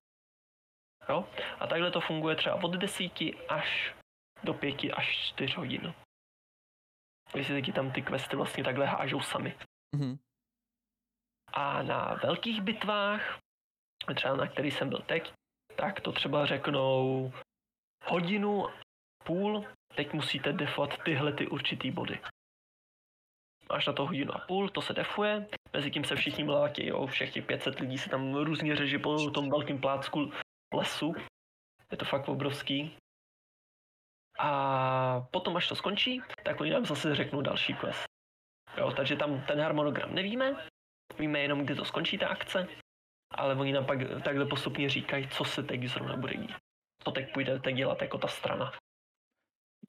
Jo? A takhle to funguje třeba od desíti až do pěti až čtyř hodin. Když si taky tam ty questy vlastně takhle hážou sami. Mhm. A na velkých bitvách, třeba na který jsem byl teď, tak to třeba řeknou hodinu, půl, teď musíte defovat tyhle ty určitý body. Máš na to hodinu a půl, to se defuje, mezi tím se všichni mlátí, jo, všech těch 500 lidí se tam různě řeží po tom velkém plácku lesu. Je to fakt obrovský. A potom, až to skončí, tak oni nám zase řeknou další quest. Jo, takže tam ten harmonogram nevíme, víme jenom, kdy to skončí ta akce, ale oni nám pak takhle postupně říkají, co se teď zrovna bude dít. Co teď půjdete dělat jako ta strana.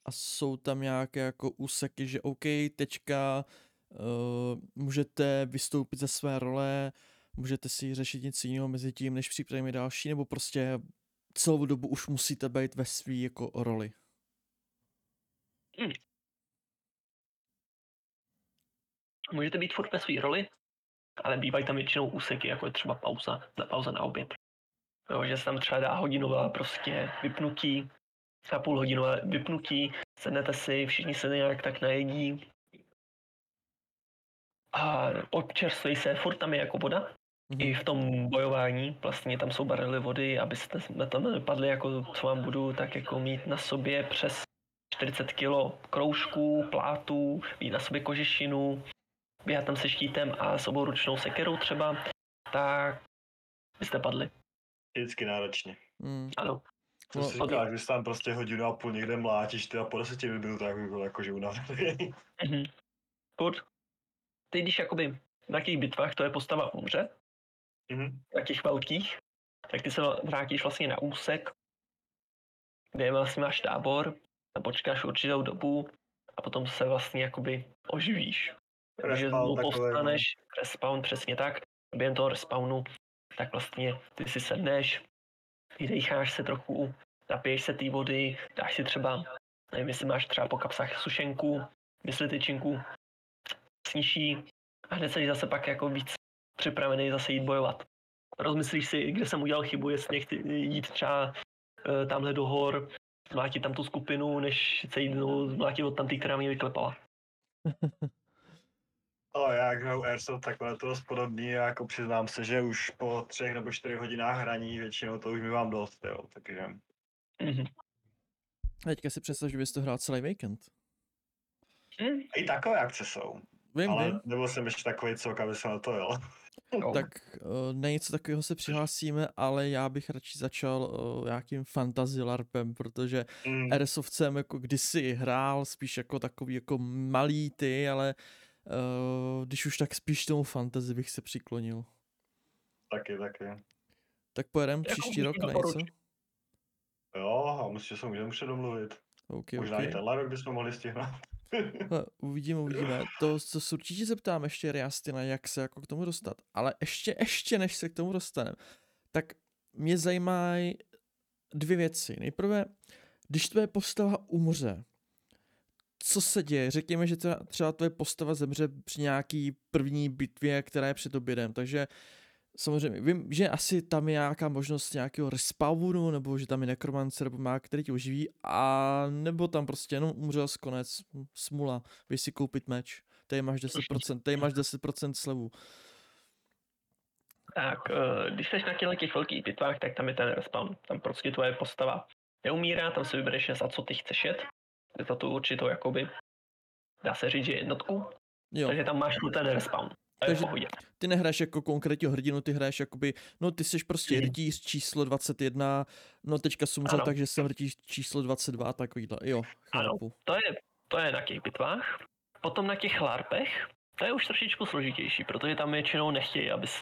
A jsou tam nějaké jako úseky, že OK, tečka, uh, můžete vystoupit ze své role, můžete si řešit něco jiného mezi tím, než připravíme další, nebo prostě celou dobu už musíte být ve své jako roli. Můžete být furt ve své roli, ale bývají tam většinou úseky, jako je třeba pauza, na pauza na oběd. Jo, že se tam třeba dá hodinová prostě vypnutí, a půl hodinové vypnutí, sednete si, všichni se nějak tak najedí. A občerstvej se, furt tam je jako voda, Mhm. i v tom bojování, vlastně tam jsou barely vody, abyste tam nepadli, jako co vám budu, tak jako mít na sobě přes 40 kg kroužků, plátů, mít na sobě kožešinu, běhat tam se štítem a s obouručnou sekerou třeba, tak byste padli. Vždycky náročně. Mm. Ano. Co No, si říkáš, že jsi tam prostě hodinu a půl někde mlátíš, ty a po deseti by byl tak jako, jakože unavený. Mhm. Furt. Ty když jakoby v takových bitvách tvoje postava umře, Mhm. takých velkých, tak ty se vrátíš vlastně na úsek, kde vlastně máš tábor a počkáš určitou dobu a potom se vlastně jakoby oživíš. Takže znovu no. povstaneš, respawn přesně tak, během toho respawnu, tak vlastně ty si sedneš, vydecháš se trochu, napiješ se té vody, dáš si třeba, nevím, jestli máš třeba po kapsách sušenku, mysli tyčinku, sníží a hned seš zase pak jako víc připravený zase jít bojovat. Rozmyslíš si, kde jsem udělal chybu, jestli chci jít třeba eh, tamhle do hor, zmlátit tam tu skupinu, než se jít znovu zmlátit od tamtý, která mě vyklepala. Ale já jak hraju Airsoft, takhle to dost podobný, a jako přiznám se, že už po třech nebo čtyřech hodinách hraní většinou to už mi vám dost, jo, takže... Mhm. A teďka si představ, že bys to hrál celý víkend. Hm, I takové akce jsou, Vím, ale vím. nebyl jsem ještě takový cok, aby jsem na to jel. no. Tak uh, na něco takového se přihlásíme, ale já bych radši začal uh, nějakým fantasy larpem, protože Mm, Airsoft jsem jako kdysi hrál, spíš jako takový jako malý ty, ale uh, když už tak spíš tomu fantasy bych se přiklonil. taky, taky. Tak pojedem Jako příští rok na něco? doporučit. Jo, a myslím, že se můžeme předomluvit. OK, Možná OK. i tenhle rok bychom mohli stihnout. Hele, Uvidíme, uvidíme. To co se určitě zeptám ještě Riastina, jak se jako k tomu dostat. Ale ještě, ještě než se k tomu dostaneme, tak mě zajímají dvě věci. Nejprve, když tvoje postava umře, co se děje? Řekněme, že třeba, třeba tvoje postava zemře při nějaký první bitvě, která je před obědem, takže samozřejmě vím, že asi tam je nějaká možnost nějakého respawnu, nebo že tam je nekromancer, nebo má, který tě oživí, a nebo tam prostě jenom umřel z konec, smula, běž si koupit meč, tady máš 10%, tady máš 10% slevu. Tak, eh, když jsi na těch velkých bitvách, tak tam je ten respawn. Tam prostě tvoje postava neumírá, tam si vybereš, za co ty chceš jet. Je to tu určitou, jakoby, dá se říct, že jednotku. Jo, Takže tam máš ten respawn. Takže- ty nehraješ jako konkrétního hrdinu, ty hraješ jakoby, no ty jsi prostě Mhm. rytíř číslo 21, no teďka jsem umřel, Ano. takže jsem rytíř číslo 22 a takovýhle, jo, Ano. chápu. To je, to je na těch bitvách. Potom na těch larpech, to je už trošičku složitější, protože tam většinou nechtějí, abys,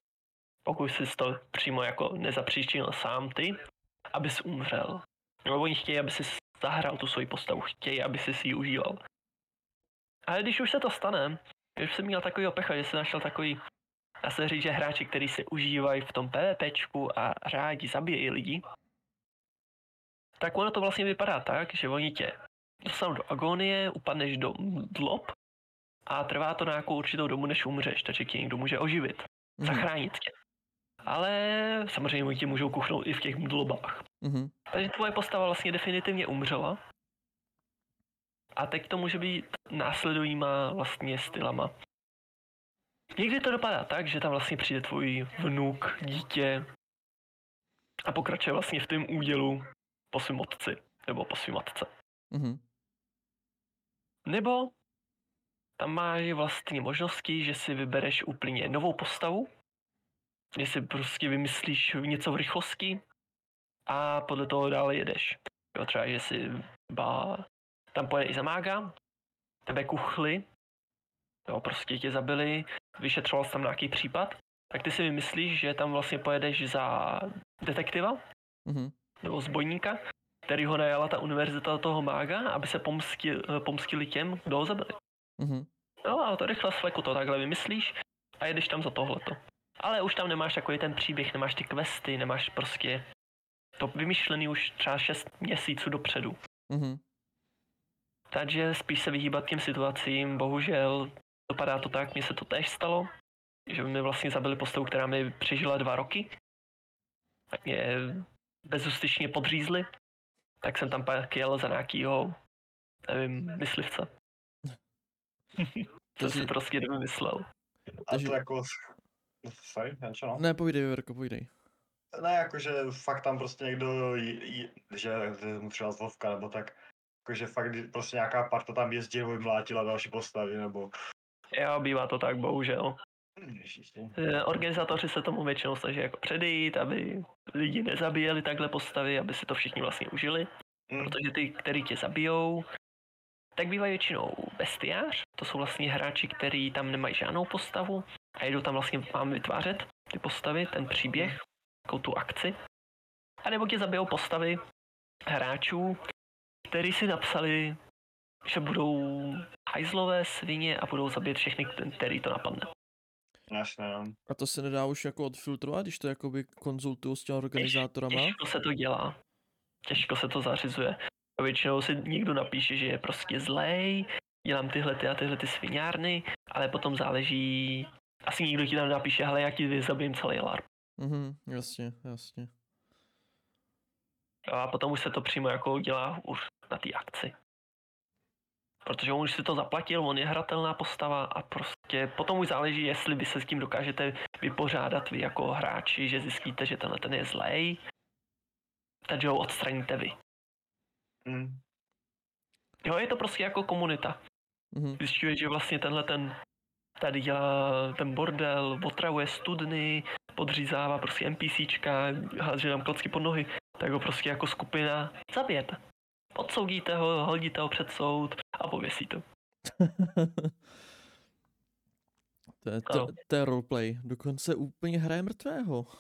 pokud jsi to přímo jako nezapříčinil sám ty, abys umřel. No, oni chtějí, aby si zahrál tu svoji postavu, chtějí, aby si si ji užíval. Ale když už se to stane, když jsem měl takový pecha, že jsem našel takový, dá se říct, že hráči, kteří si užívají v tom PvPčku a rádi zabíjejí lidi, tak ono to vlastně vypadá tak, že oni tě dostanou do agonie, upadneš do dlob a trvá to nějakou určitou dobu, než umřeš, takže tě někdo může oživit, Mhm, zachránit tě. Ale samozřejmě oni tě můžou kuchnout i v těch dlobách. Mhm, Takže tvoje postava vlastně definitivně umřela. A teď to může být následovýma vlastně stylama. Někdy to dopadá tak, že tam vlastně přijde tvůj vnuk, dítě a pokračuje vlastně v tom údělu po svým otci nebo po svým matce. mhm, Nebo tam máš vlastně možnosti, že si vybereš úplně novou postavu, že si prostě vymyslíš něco v rychlosti a podle toho dále jedeš. Jo, třeba, že si ba, tam pojede i za mága, tebe kuchli, jo, prostě tě zabili, vyšetřoval jsi tam nějaký případ, tak ty si vymyslíš, že tam vlastně pojedeš za detektiva, mhm, nebo zbojníka, který ho najala ta univerzita toho mága, aby se pomstil, pomstili těm, kdo ho zabili. mhm, No a to rychle z fleku to takhle vymyslíš a jedeš tam za tohleto. Ale už tam nemáš takový ten příběh, nemáš ty questy, nemáš prostě to vymyšlený už třeba 6 měsíců dopředu. mhm, Takže spíš se vyhýbat těm situacím, bohužel dopadá to tak, mně se to též stalo, že mi vlastně zabili postavu, která mi přežila dva roky. Tak mě bezústyčně podřízli. Tak jsem tam pak jel za nějakýho, nevím, myslivce. to si prostě nevymyslel. A to jako... Sorry, no? Ne, povídej, Verko, povídej. Ne, jakože fakt tam prostě někdo, j, j, že mu třeba z Vovka, nebo tak, jakože fakt prostě nějaká parta tam jezdí nebo jim mlátila další postavy, nebo... Jo, bývá to tak, bohužel. Ježiši. Eh, Organizátoři se tomu většinou snaží jako předejít, aby lidi nezabíjeli takhle postavy, aby si to všichni vlastně užili. Hm, Protože ty, který tě zabijou, tak bývají většinou bestiář. To jsou vlastně hráči, kteří tam nemají žádnou postavu a jedou tam vlastně mám vytvářet ty postavy, ten příběh, takovou tu akci. A nebo tě zabijou postavy hráčů, který si napsali, že budou hajzlové svině a budou zabít všechny, který to napadne. No. A to se nedá už jako odfiltrovat, když to jakoby konzultuju s těmi organizátorama? Těžko se to dělá. Těžko se to zařizuje. A většinou si někdo napíše, že je prostě zlej, dělám tyhle ty a tyhle ty sviňárny, ale potom záleží, asi někdo ti tam napíše, hele, jak ti zabijím celý LARP. Mhm, jasně, jasně. A potom už se to přímo jako dělá už na té akci. Protože on už si to zaplatil, on je hratelná postava a prostě potom už záleží, jestli vy se s tím dokážete vypořádat vy jako hráči, že zjistíte, že tenhle ten je zlej, takže ho odstraníte vy. Hm. Jo, je to prostě jako komunita. Mhm. Zjišťuje, že vlastně tenhle ten tady dělá ten bordel, otravuje studny, podřízává prostě NPCčka, háže nám klocky pod nohy, tak ho prostě jako skupina zabijete. Odsoudíte ho, hodíte ho před soud a pověsíte. To je, to, to je roleplay. Dokonce úplně hraje mrtvého. Ano,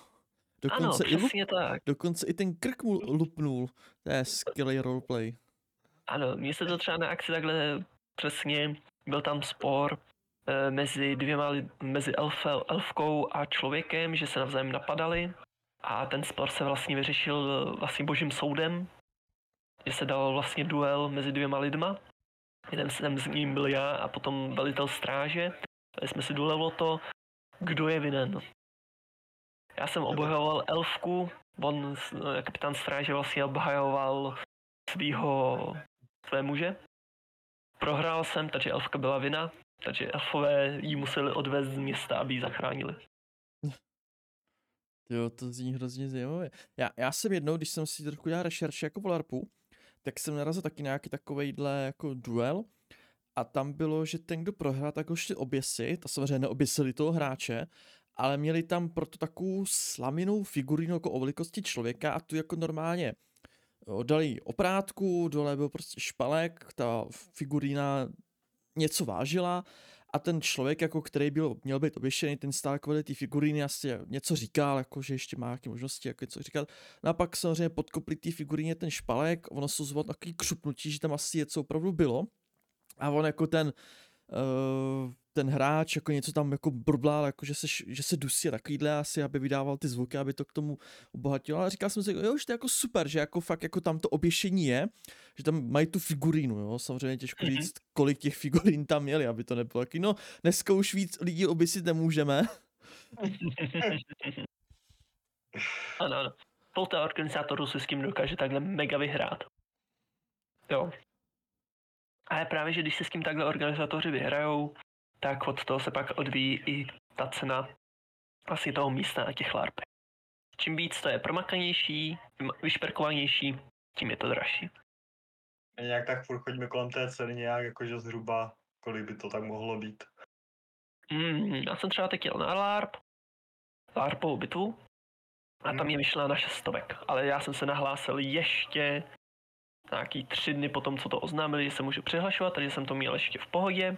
Dokonce, i, lup, přesně tak. dokonce i ten krk mu lupnul. To je skvělý roleplay. Ano, mně se to třeba na akci takhle přesně, byl tam spor eh, mezi dvěma, mezi elfel, elfkou a člověkem, že se navzájem napadali a ten spor se vlastně vyřešil eh, vlastně božím soudem, že se dal vlastně duel mezi dvěma lidma. Jeden jsem s ním byl já a potom velitel stráže. Tady jsme si duel o to, kdo je vinen. Já jsem obhajoval elfku, on, eh, kapitán stráže vlastně obhajoval svýho své muže. Prohrál jsem, takže elfka byla vina, takže elfové jí museli odvést z města, aby ji zachránili. Jo, to zní hrozně zajímavé. Já, já jsem jednou, když jsem si trochu dělal rešerši jako v LARPu, tak jsem narazil taky nějaký takovejhle jako duel a tam bylo, že ten, kdo prohrál, tak ho šli oběsit a samozřejmě neoběsili toho hráče, ale měli tam proto takovou slaminou figurínu jako o velikosti člověka a tu jako normálně jo, dali oprátku, dole byl prostě špalek, ta figurína něco vážila a ten člověk, jako který byl, měl být oběšený, ten stál vedle té figuríny, asi něco říkal, jako že ještě má nějaké možnosti, jako něco říkat. No a pak samozřejmě podkopli té figuríně ten špalek, ono se ozvalo takový křupnutí, že tam asi něco opravdu bylo. A on jako ten, uh, ten hráč jako něco tam jako brblal, jako že se, že se dusí takovýhle asi, aby vydával ty zvuky, aby to k tomu obohatilo. Ale říkal jsem si, jo, že to je jako super, že jako fakt jako tam to oběšení je, že tam mají tu figurínu, jo, samozřejmě těžko Mhm. říct, kolik těch figurín tam měli, aby to nebylo taky, no dneska už víc lidí oběsit nemůžeme. Ano, ano. Spousta organizátorů si s tím dokáže takhle mega vyhrát. Jo. Ale právě, že když se s tím takhle organizátoři vyhrajou, tak od toho se pak odvíjí i ta cena vlastně toho místa na těch larpech. Čím víc to je promakanější, vyšperkovanější, tím je to dražší. A nějak tak furt chodíme kolem té ceny nějak, jakože zhruba, kolik by to tak mohlo být. Mm, já jsem třeba teď jel na LARP, LARPovou bitvu, a tam Mhm. je vyšla na šestovek, ale já jsem se nahlásil ještě nějaký tři dny po tom, co to oznámili, že se můžu přihlašovat, takže jsem to měl ještě v pohodě.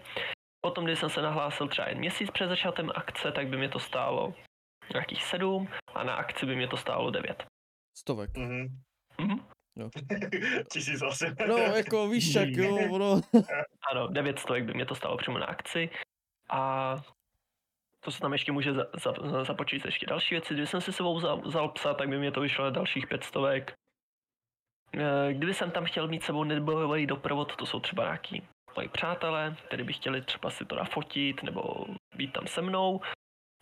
Potom, když jsem se nahlásil třeba jen měsíc před začátkem akce, tak by mě to stálo nějakých sedm a na akci by mě to stálo devět. Stovek. Mhm. Mhm. Tisíc asi. No, jako víš, jak jo, ono, Ano, devět stovek by mě to stálo přímo na akci a to se tam ještě může za, za, započít ještě další věci. Kdyby jsem si sebou vzal, vzal psa, tak by mě to vyšlo na dalších pět stovek. Eh, Kdyby jsem tam chtěl mít sebou nebojový doprovod, to jsou třeba nějaký moji přátelé, kteří by chtěli třeba si to nafotit nebo být tam se mnou.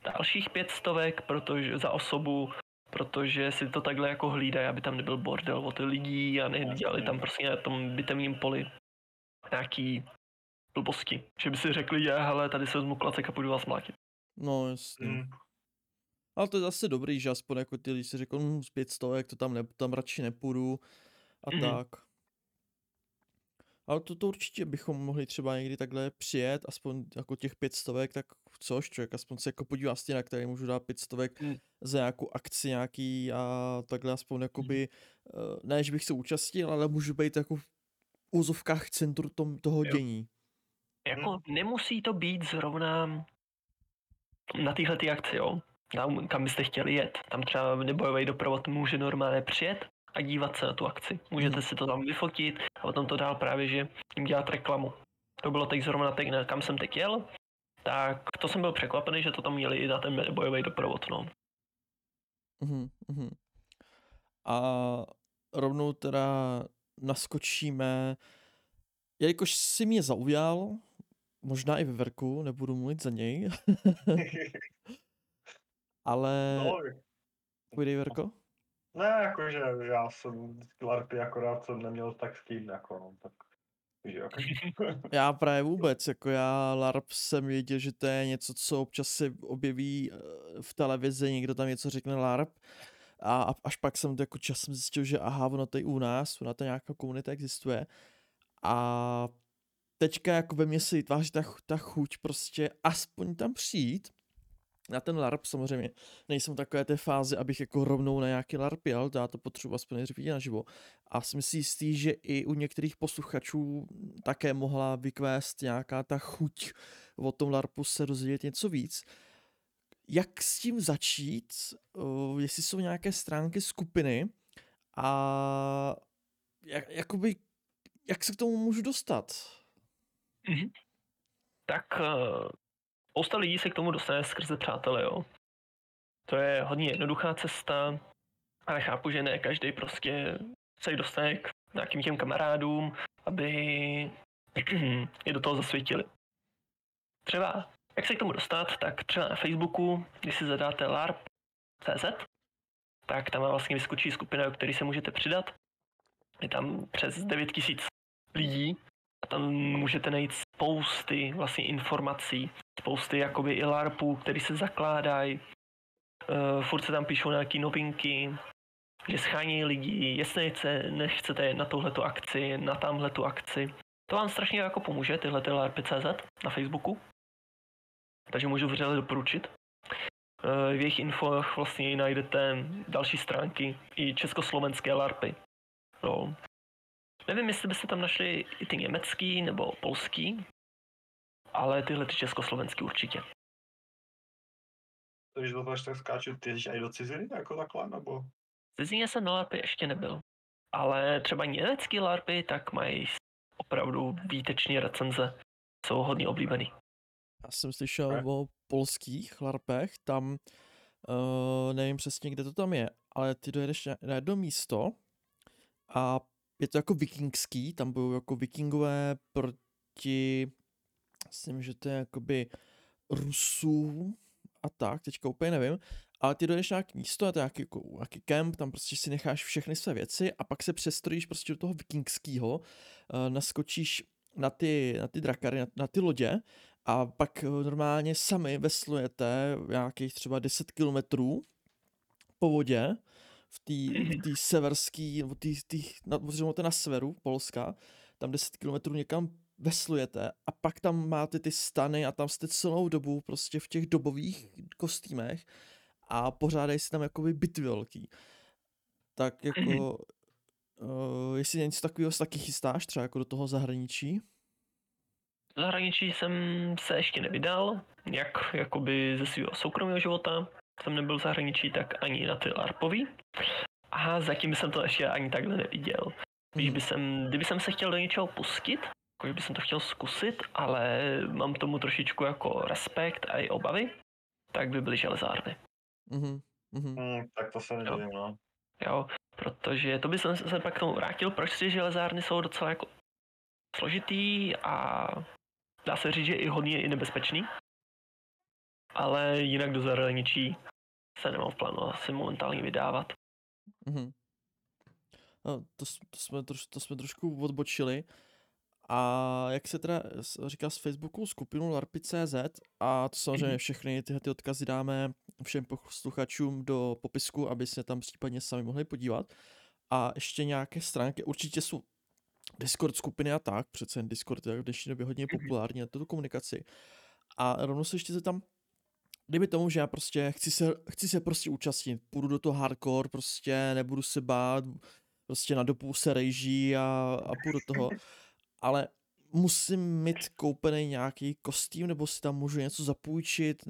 Dalších pět stovek protože, za osobu, protože si to takhle jako hlídají, aby tam nebyl bordel o ty lidí a nedělali tam prostě na tom bitevním poli nějaký blbosti. Že by si řekli, že hele, tady se vezmu klacek a půjdu vás mlátit. No, jasně. Mm. Ale to je zase dobrý, že aspoň jako ty lidi si řekl, hm, z pět stovek, to tam, ne, tam radši nepůjdu a Mhm. tak. Ale to, to určitě bychom mohli třeba někdy takhle přijet, aspoň jako těch pět stovek, tak což člověk aspoň se jako podívá na který můžu dát pět stovek Mm. za nějakou akci nějaký a takhle aspoň jakoby, eh, ne, že bych se účastnil, ale můžu být jako v úzovkách centru tom, toho Jo. dění. Jako nemusí to být zrovna na téhle ty akci, jo. Tam, kam byste chtěli jet. Tam třeba nebojový doprovod může normálně přijet a dívat se na tu akci. Můžete Mhm. si to tam vyfotit a potom to dál právě, že jim dělat reklamu. To bylo teď zrovna teď, na kam jsem teď jel, tak to jsem byl překvapený, že to tam měli i na ten bojový doprovod, no. Mhm, mhm. A rovnou teda naskočíme, jelikož si mě zaujal, možná i ve Verku, nebudu mluvit za něj, ale no, půjdej Verko? Ne, jakože já jsem LARPy akorát jsem neměl tak s kým, jako no, tak, Já právě vůbec, jako já LARP jsem věděl, že to je něco, co občas se objeví eh, v televizi, někdo tam něco řekne LARP a, až pak jsem to jako časem zjistil, že aha, ono to u nás, ona to nějaká komunita existuje. A teďka jako ve mně se vytváří ta, ta chuť prostě aspoň tam přijít na ten LARP samozřejmě. Nejsem v takové té fázi, abych jako rovnou na nějaký LARP jel, já to potřebuji aspoň nejdřív vidět naživo. A jsem si jistý, že i u některých posluchačů také mohla vykvést nějaká ta chuť o tom LARPu se dozvědět něco víc. Jak s tím začít? Jestli jsou nějaké stránky skupiny a jak, jakoby, jak se k tomu můžu dostat? Mhm. Tak eh, spousta lidí se k tomu dostane skrze přátelé, jo. To je hodně jednoduchá cesta, ale chápu, že ne každý prostě se dostane k nějakým těm kamarádům, aby je do toho zasvětili. Třeba, jak se k tomu dostat, tak třeba na Facebooku, když si zadáte LARP.cz, tak tam vlastně vyskočí skupina, do které se můžete přidat. Je tam přes 9000 lidí a tam můžete najít spousty vlastně informací, spousty jakoby i LARPů, který se zakládají. Uh, furt se tam píšou nějaké novinky, že schání lidi, jestli nechce, nechcete na touhletu akci, na tamhletu akci. To vám strašně jako pomůže, tyhle ty LARPy.cz na Facebooku. Takže můžu vřele doporučit. Eh, V jejich infoch vlastně najdete další stránky i československé LARPy. No. Nevím, jestli byste tam našli i ty německý nebo polský, ale tyhle ty československý určitě. takže to až tak skáču, ty jdeš i do ciziny, jako takhle, nebo? V cizině jsem na LARPy ještě nebyl. Ale třeba německý LARPy tak mají opravdu výtečně recenze. Jsou hodně oblíbený. Já jsem slyšel Ok. o polských larpech, tam uh, nevím přesně, kde to tam je, ale ty dojedeš na, na jedno místo a je to jako vikingský, tam budou jako vikingové proti, myslím, že to je jakoby Rusů a tak, teďka úplně nevím, ale ty dojdeš nějaký místo, a to je nějaký, jako, nějaký kemp, tam prostě si necháš všechny své věci a pak se přestrojíš prostě do toho vikingského, uh, naskočíš na ty, na ty drakary, na, na ty lodě a pak eh, normálně sami veslujete nějakých třeba 10 kilometrů po vodě v té severský, nebo tý, tý, na, na severu Polska, tam 10 kilometrů někam veslujete a pak tam máte ty stany a tam jste celou dobu prostě v těch dobových kostýmech a pořádají si tam jakoby bitvy velký. Tak jako, uh, jestli něco takového se taky chystáš třeba jako do toho zahraničí? Do zahraničí jsem se ještě nevydal, jak jakoby ze svého soukromého života jsem nebyl v zahraničí, tak ani na ty LARPový. A zatím jsem to ještě ani takhle neviděl. Když by jsem, kdyby jsem se chtěl do něčeho pustit, jakože by jsem to chtěl zkusit, ale mám tomu trošičku jako respekt a i obavy, tak by byly železárny. Mhm, mhm. Hmm, tak to se nedivím, no. Jo, protože to by jsem se pak k tomu vrátil, proč ty železárny jsou docela jako složitý a dá se říct, že i hodně i nebezpečný. Ale jinak do zahraničí se nemám v plánu asi momentálně vydávat. Mhm. No, to, to, jsme troš, to jsme trošku odbočili, A jak se teda říká z Facebooku skupinu larpy.cz a to samozřejmě Mhm. všechny tyhle ty odkazy dáme všem posluchačům do popisku, aby se tam případně sami mohli podívat. A ještě nějaké stránky, určitě jsou Discord skupiny a tak, přece jen Discord je v dnešní době hodně Mhm. populární na tuto komunikaci. A rovnou se ještě tam, kdyby tomu, že já prostě chci se, chci se prostě účastnit, půjdu do toho hardcore, prostě nebudu se bát, prostě na dobu se rejží a, a půjdu do toho, ale musím mít koupený nějaký kostým, nebo si tam můžu něco zapůjčit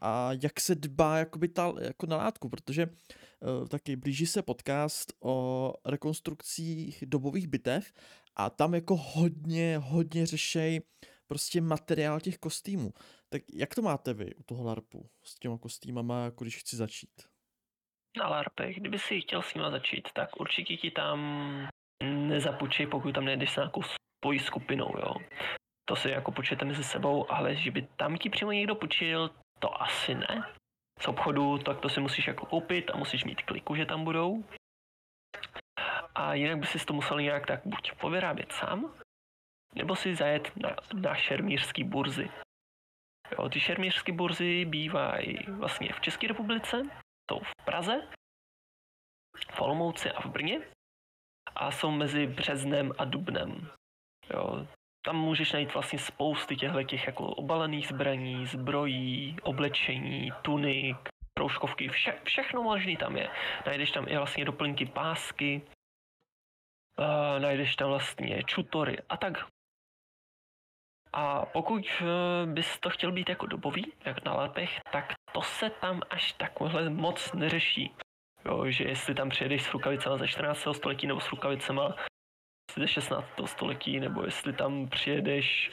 a jak se dbá jakoby ta, jako na látku, protože uh, taky blíží se podcast o rekonstrukcích dobových bitev a tam jako hodně, hodně řešej prostě materiál těch kostýmů. Tak jak to máte vy u toho LARPu s těma kostýmama, jako když chci začít? Na LARPech, kdyby si chtěl s nima začít, tak určitě ti tam nezapučej, pokud tam nejdeš s nějakou svojí skupinou, jo. To si jako počujete mezi sebou, ale že by tam ti přímo někdo půjčil, to asi ne. Z obchodu, tak to si musíš jako koupit a musíš mít kliku, že tam budou. A jinak by si to musel nějak tak buď povyrábět sám, nebo si zajet na, na šermířský burzy. Jo, ty šermířské burzy bývají vlastně v České republice, jsou v Praze, v Olomouci a v Brně a jsou mezi březnem a dubnem. Jo, tam můžeš najít vlastně spousty těchto těch jako obalených zbraní, zbrojí, oblečení, tunik, proužkovky, vše, všechno možný tam je. Najdeš tam i vlastně doplňky pásky, uh, najdeš tam vlastně čutory a tak. A pokud eh, bys to chtěl být jako dobový, jak na lepech, tak to se tam až takhle moc neřeší. Jo, že jestli tam přijedeš s rukavicema ze 14. století nebo s rukavicema ze 16. století, nebo jestli tam přijedeš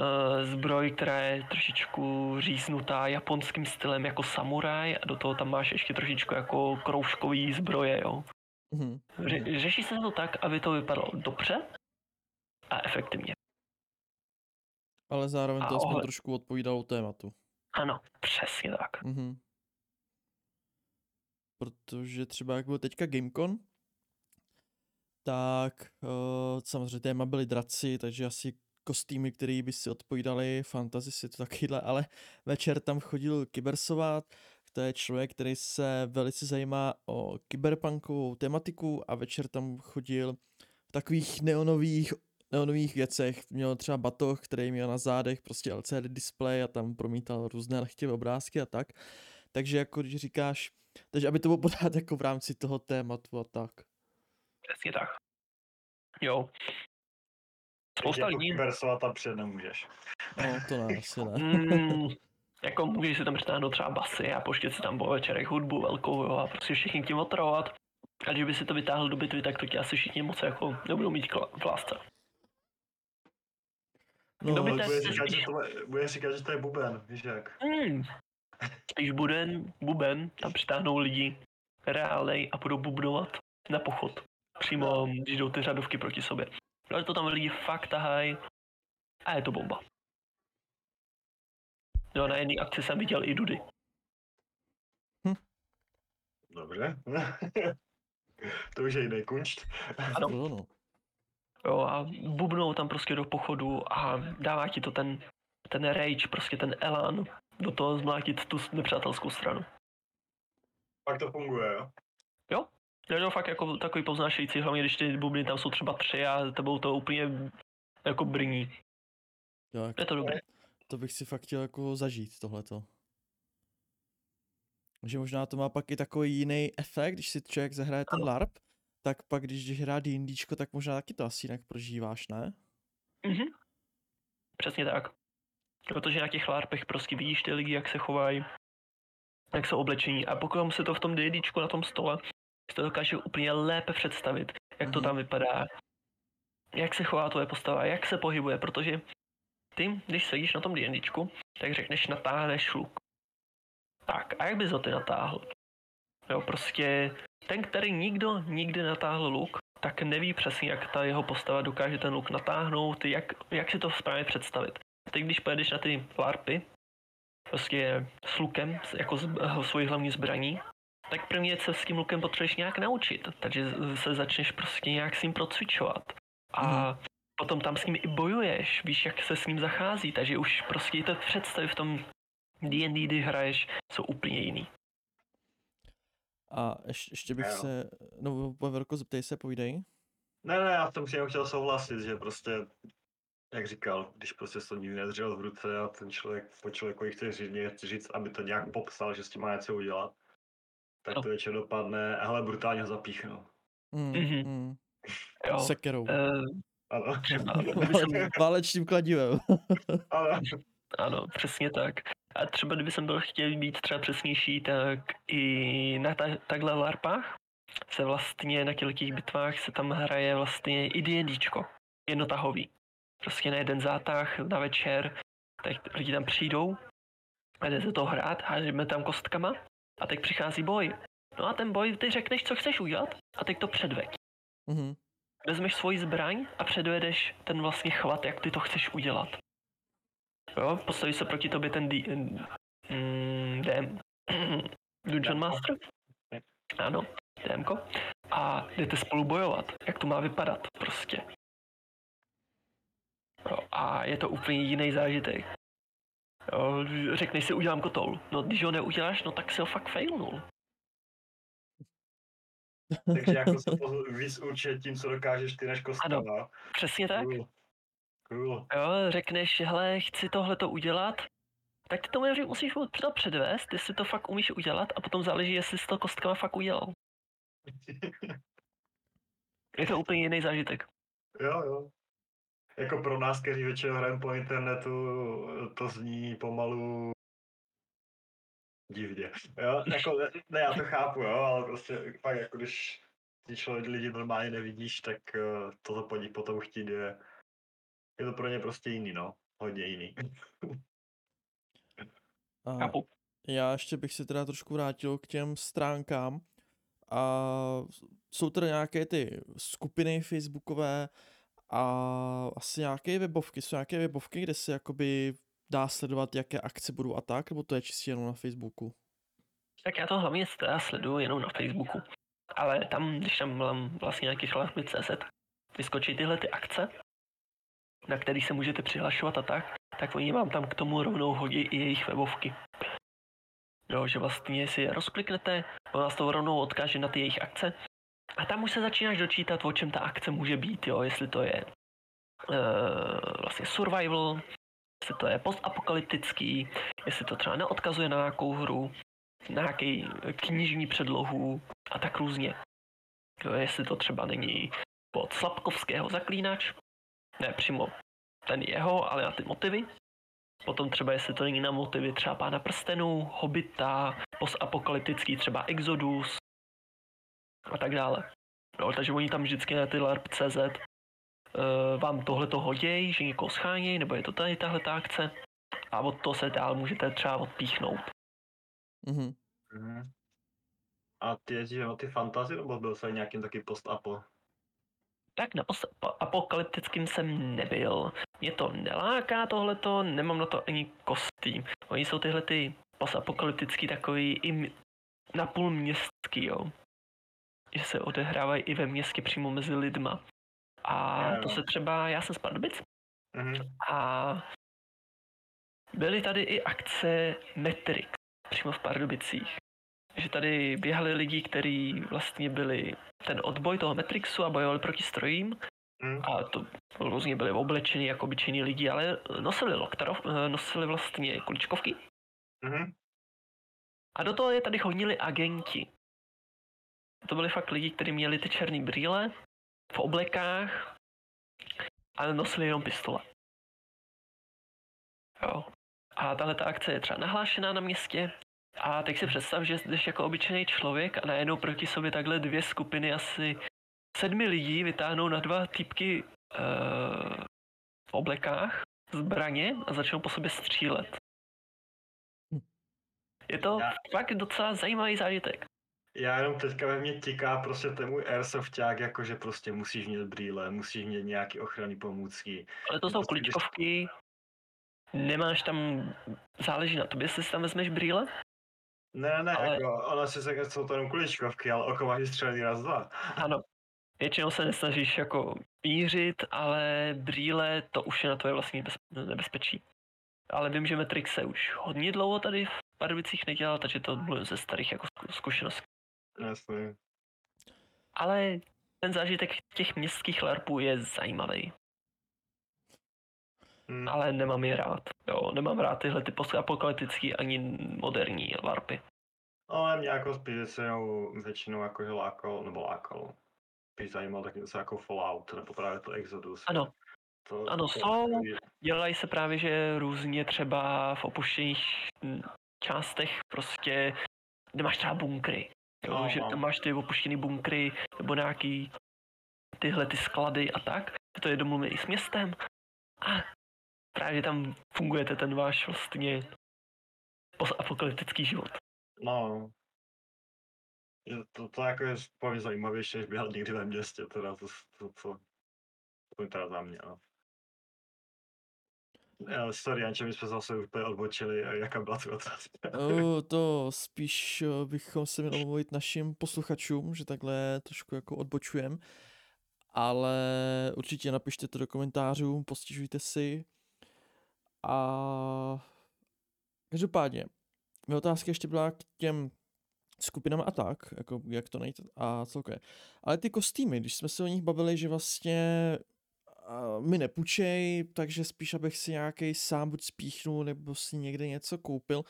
uh, zbroj, která je trošičku říznutá japonským stylem jako samuraj a do toho tam máš ještě trošičku jako kroužkový zbroje, jo. Mhm. Ře- řeší se to tak, aby to vypadalo dobře a efektivně. Ale zároveň A to aspoň ohled- trošku odpovídalo tématu. Ano, přesně tak. Mhm. Protože třeba jak byl teďka Gamecon, tak uh, samozřejmě téma byly draci, takže asi kostýmy, které by si odpovídaly, fantasy si to takovýhle, ale večer tam chodil Kybersovat, to je člověk, který se velice zajímá o kyberpunkovou tematiku a večer tam chodil v takových neonových neonových věcech. Měl třeba batoh, který měl na zádech prostě LCD display a tam promítal různé nechtěvé obrázky a tak. Takže jako když říkáš, takže aby to bylo podat jako v rámci toho tématu a tak. Přesně tak. Jo. Spousta jako lidí, kybersovat tam přijet nemůžeš. No, to ne, asi ne. mm, jako můžeš si tam přitáhnout třeba basy a poštět si tam po večerech hudbu velkou, jo, a prostě všichni tím otravovat. A když by si to vytáhl do bitvy, tak to ti asi všichni moc jako nebudou mít v lásce. No, Kdo by bude říkat, že to, je- bude říkat, že to je buben, víš jak. Hmm. Když buden, buben, tam přitáhnou lidi reálnej a budou bubnovat na pochod. Přímo, když jdou ty řadovky proti sobě. Ale to tam lidi fakt tahají a je to bomba. Jo, na jedné akci jsem viděl i Dudy. Dobře. to už je jiný kunšt. ano. Jo, no. Jo, a bubnou tam prostě do pochodu a dává ti to ten, ten rage, prostě ten elán do toho zmlátit tu nepřátelskou stranu. Pak to funguje, jo? Je to fakt jako takový poznášející, hlavně když ty bubny tam jsou třeba tři a tebou to úplně jako brní. Jo, jako, Je to dobré. to bych si fakt chtěl jako zažít tohleto. Že možná to má pak i takový jiný efekt, když si člověk zahraje ten. LARP, tak pak když jdeš hrát D&Dčko, tak možná taky to asi jinak prožíváš, ne? Mhm. Přesně tak. Protože na těch lárpech prostě vidíš ty lidi, jak se chovají, jak jsou oblečení a pokud se to v tom D&Dčku na tom stole, si to dokáže úplně lépe představit, jak to Mhm. tam vypadá, jak se chová tvoje postava, jak se pohybuje, protože ty, když sedíš na tom D&Dčku, tak řekneš natáhneš luk. Tak, a jak bys ho ty natáhl? Jo, prostě ten, který nikdo nikdy natáhl luk, tak neví přesně, jak ta jeho postava dokáže ten luk natáhnout, jak, jak si to správně představit. Teď, když pojedeš na ty larpy, prostě s lukem, jako s, eh, svojí hlavní zbraní, tak první věc se s tím lukem potřebuješ nějak naučit, takže se začneš prostě nějak s ním procvičovat. A potom tam s ním i bojuješ, víš, jak se s ním zachází, takže už prostě to představy v tom D&D, kdy hraješ, jsou úplně jiný. A ještě, ještě bych se, no Veverko, zeptej se, povídej. Ne, ne, já jsem s ním chtěl souhlasit, že prostě, jak říkal, když prostě se to nikdy nedřel v ruce a ten člověk po člověku chce říct, říct, aby to nějak popsal, že s tím má něco udělat, tak to většinou dopadne, hele, brutálně ho zapíchnu. Mm, Mhm. mm. Jo. Sekerou. Uh, Ano, třeba, Válečným- Válečným kladivem. ano. ano, přesně tak. A třeba kdyby jsem byl chtěl být třeba přesnější, tak i na ta, takhle larpách se vlastně na těch bitvách se tam hraje vlastně i D&Dčko, jednotahový. Prostě na jeden zátah na večer, tak lidi tam přijdou, a jde se to hrát, hážeme tam kostkama a teď přichází boj. No a ten boj, ty řekneš, co chceš udělat a teď to předveď. Mhm. Vezmeš svoji zbraň a předvedeš ten vlastně chvat, jak ty to chceš udělat. Jo, postaví se proti tobě ten D, mm, DM, Dungeon Master. Ano, DMko. A jdete spolu bojovat, jak to má vypadat prostě. Jo, a je to úplně jiný zážitek. Jo, řekneš si, udělám kotoul. No, když ho neuděláš, no tak si ho fakt failnul. Takže jako se poz- víc určitě tím, co dokážeš ty než kostkama. Přesně tak. Cool. Cool. Jo, řekneš, hele, chci tohle to udělat, tak ty to musíš mu to předvést, jestli to fakt umíš udělat a potom záleží, jestli jsi to kostkama fakt udělal. Je to úplně jiný zážitek. Jo, jo. Jako pro nás, kteří většinou hrajeme po internetu, to zní pomalu divně. Jo, jako, ne, ne, já to chápu, jo, ale prostě pak jako když ty člověk lidi normálně nevidíš, tak uh, toto po nich potom chtít je, je to pro ně prostě jiný, no. Hodně jiný. A Chápu. já ještě bych se teda trošku vrátil k těm stránkám. A jsou teda nějaké ty skupiny facebookové a asi nějaké webovky. Jsou nějaké webovky, kde se jakoby dá sledovat, jaké akce budou a tak, nebo to je čistě jenom na Facebooku? Tak já to hlavně teda sleduju jenom na Facebooku. Ale tam, když tam mám vlastně nějaký chlapy.cz, vyskočí tyhle ty akce, na který se můžete přihlašovat a tak, tak oni vám tam k tomu rovnou hodí i jejich webovky. Jo, že vlastně si je rozkliknete, on vás to rovnou odkáže na ty jejich akce a tam už se začínáš dočítat, o čem ta akce může být, jo, jestli to je uh, vlastně survival, jestli to je postapokalyptický, jestli to třeba neodkazuje na nějakou hru, na nějaký knižní předlohu a tak různě. Jo, jestli to třeba není od Slapkovského zaklínač, ne přímo ten jeho, ale na ty motivy. Potom třeba jestli to není na motivy třeba Pána prstenů, Hobita, postapokalyptický třeba Exodus a tak dále. No, takže oni tam vždycky na ty LARP.cz uh, vám tohle to hodějí, že někoho schánějí, nebo je to tady tahle ta akce a od toho se dál můžete třeba odpíchnout. Mhm. Mhm. A ty jezdíš na ty fantazy, nebo byl jsi nějakým taky post-apo? Tak na pos- po- apokalyptickým jsem nebyl. Mě to neláká tohleto, nemám na to ani kostým. Oni jsou tyhle ty postapokalyptický takový i napůl městský, jo. Že se odehrávají i ve městě přímo mezi lidma. A to se třeba, já jsem z Pardubic Mhm. a byly tady i akce Metrix přímo v Pardubicích. Že tady běhali lidi, kteří vlastně byli ten odboj toho Matrixu a bojovali proti strojím Mhm. a to různě byli oblečeni jako obyčejní lidi, ale nosili loktarov, nosili vlastně kuličkovky Mhm. a do toho je tady chodili agenti. To byli fakt lidi, kteří měli ty černé brýle v oblekách, ale nosili jenom pistole. Jo. A tahle ta akce je třeba nahlášená na městě. A teď si představ, že jsi jako obyčejný člověk a najednou proti sobě takhle dvě skupiny asi sedmi lidí vytáhnou na dva týpky uh, v oblekách zbraně a začnou po sobě střílet. Je to fakt docela zajímavý zážitek. Já jenom teďka ve mně tiká prostě ten můj airsofták, jako že prostě musíš mít brýle, musíš mít nějaký ochranný pomůcky. Ale to jsou Prostě kuličkovky, nemáš tam, záleží na tobě, jestli si tam vezmeš brýle. Ne, ne, ne, Ale- jako, ono si řekne, jsou to jenom kuličkovky, ale oko máš střelený raz, dva. Ano. většinou se nesnažíš jako mířit, ale brýle to už je na tvoje vlastní bez, nebezpečí. Ale vím, že Matrix se už hodně dlouho tady v Pardubicích nedělal, takže to mluvím ze starých jako zku- zkušeností. Jasně. Ale ten zážitek těch městských larpů je zajímavý, Hm. ale nemám je rád. Jo, nemám rád tyhle ty postapokalyptický ani moderní larpy. Ale mě jako spíš většinou, většinou jako že nebo lákalo. Spíš zajímal tak něco jako Fallout, nebo právě to Exodus. Ano, To, ano, to, jsou. dělají se právě, že různě třeba v opuštěných částech prostě, kde máš třeba bunkry. Jo, No, že no. tam máš ty opuštěný bunkry nebo nějaký tyhle ty sklady a tak. To je domluvený s městem. A právě tam fungujete ten váš vlastně postapokalyptický život. No. Je To, to jako je spíš zajímavější, než běhat někdy ve městě, teda to, to, to, to je teda za mě, no. Já, sorry, Janče, my jsme zase úplně odbočili, jaká byla tu otázka? To spíš eh, bychom se měli omluvit našim posluchačům, že takhle trošku jako odbočujem. Ale určitě napište to do komentářů, postižujte si. A každopádně, moje otázka ještě byla k těm skupinám a tak, jako jak to najít a celkově. Ale ty kostýmy, když jsme se o nich bavili, že vlastně mi nepůjčej, takže spíš abych si nějaký sám buď spíchnul, nebo si někde něco koupil.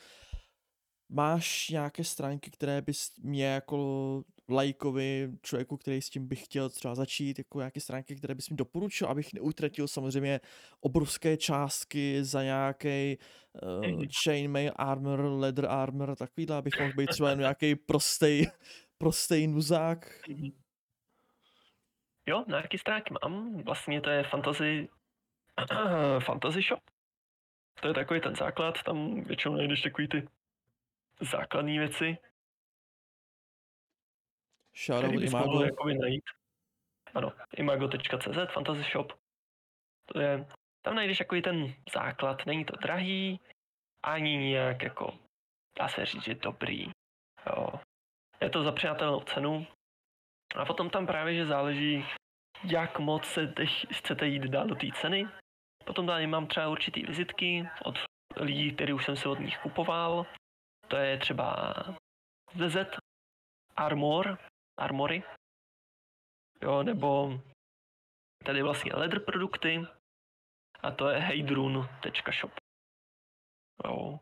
Máš nějaké stránky, které bys mě jako lajkovi, člověku, který s tím bych chtěl třeba začít, jako nějaké stránky, které bys mi doporučil, abych neutratil samozřejmě obrovské částky za nějaký uh, Mhm. chainmail armor, leather armor, takovýhle, abych mohl být třeba jen nějaký prostej, prostej nuzák. Jo, na jaký stránky mám? Vlastně to je fantasy, fantasy shop. To je takový ten základ, tam většinou najdeš takový ty základní věci, Shoutout mohl Imago. jakoby najít. Ano, imago.cz, fantasy shop. To je, tam najdeš takový ten základ, není to drahý, ani nějak jako, dá se říct, že dobrý. Jo. Je to za přijatelnou cenu. A potom tam právě, že záleží, jak moc se chcete jít dál do té ceny. Potom tady mám třeba určitý vizitky od lidí, který už jsem si od nich kupoval. To je třeba ZZ Armor, Armory, jo, nebo tady vlastně leather produkty a to je heydrun.shop. Jo.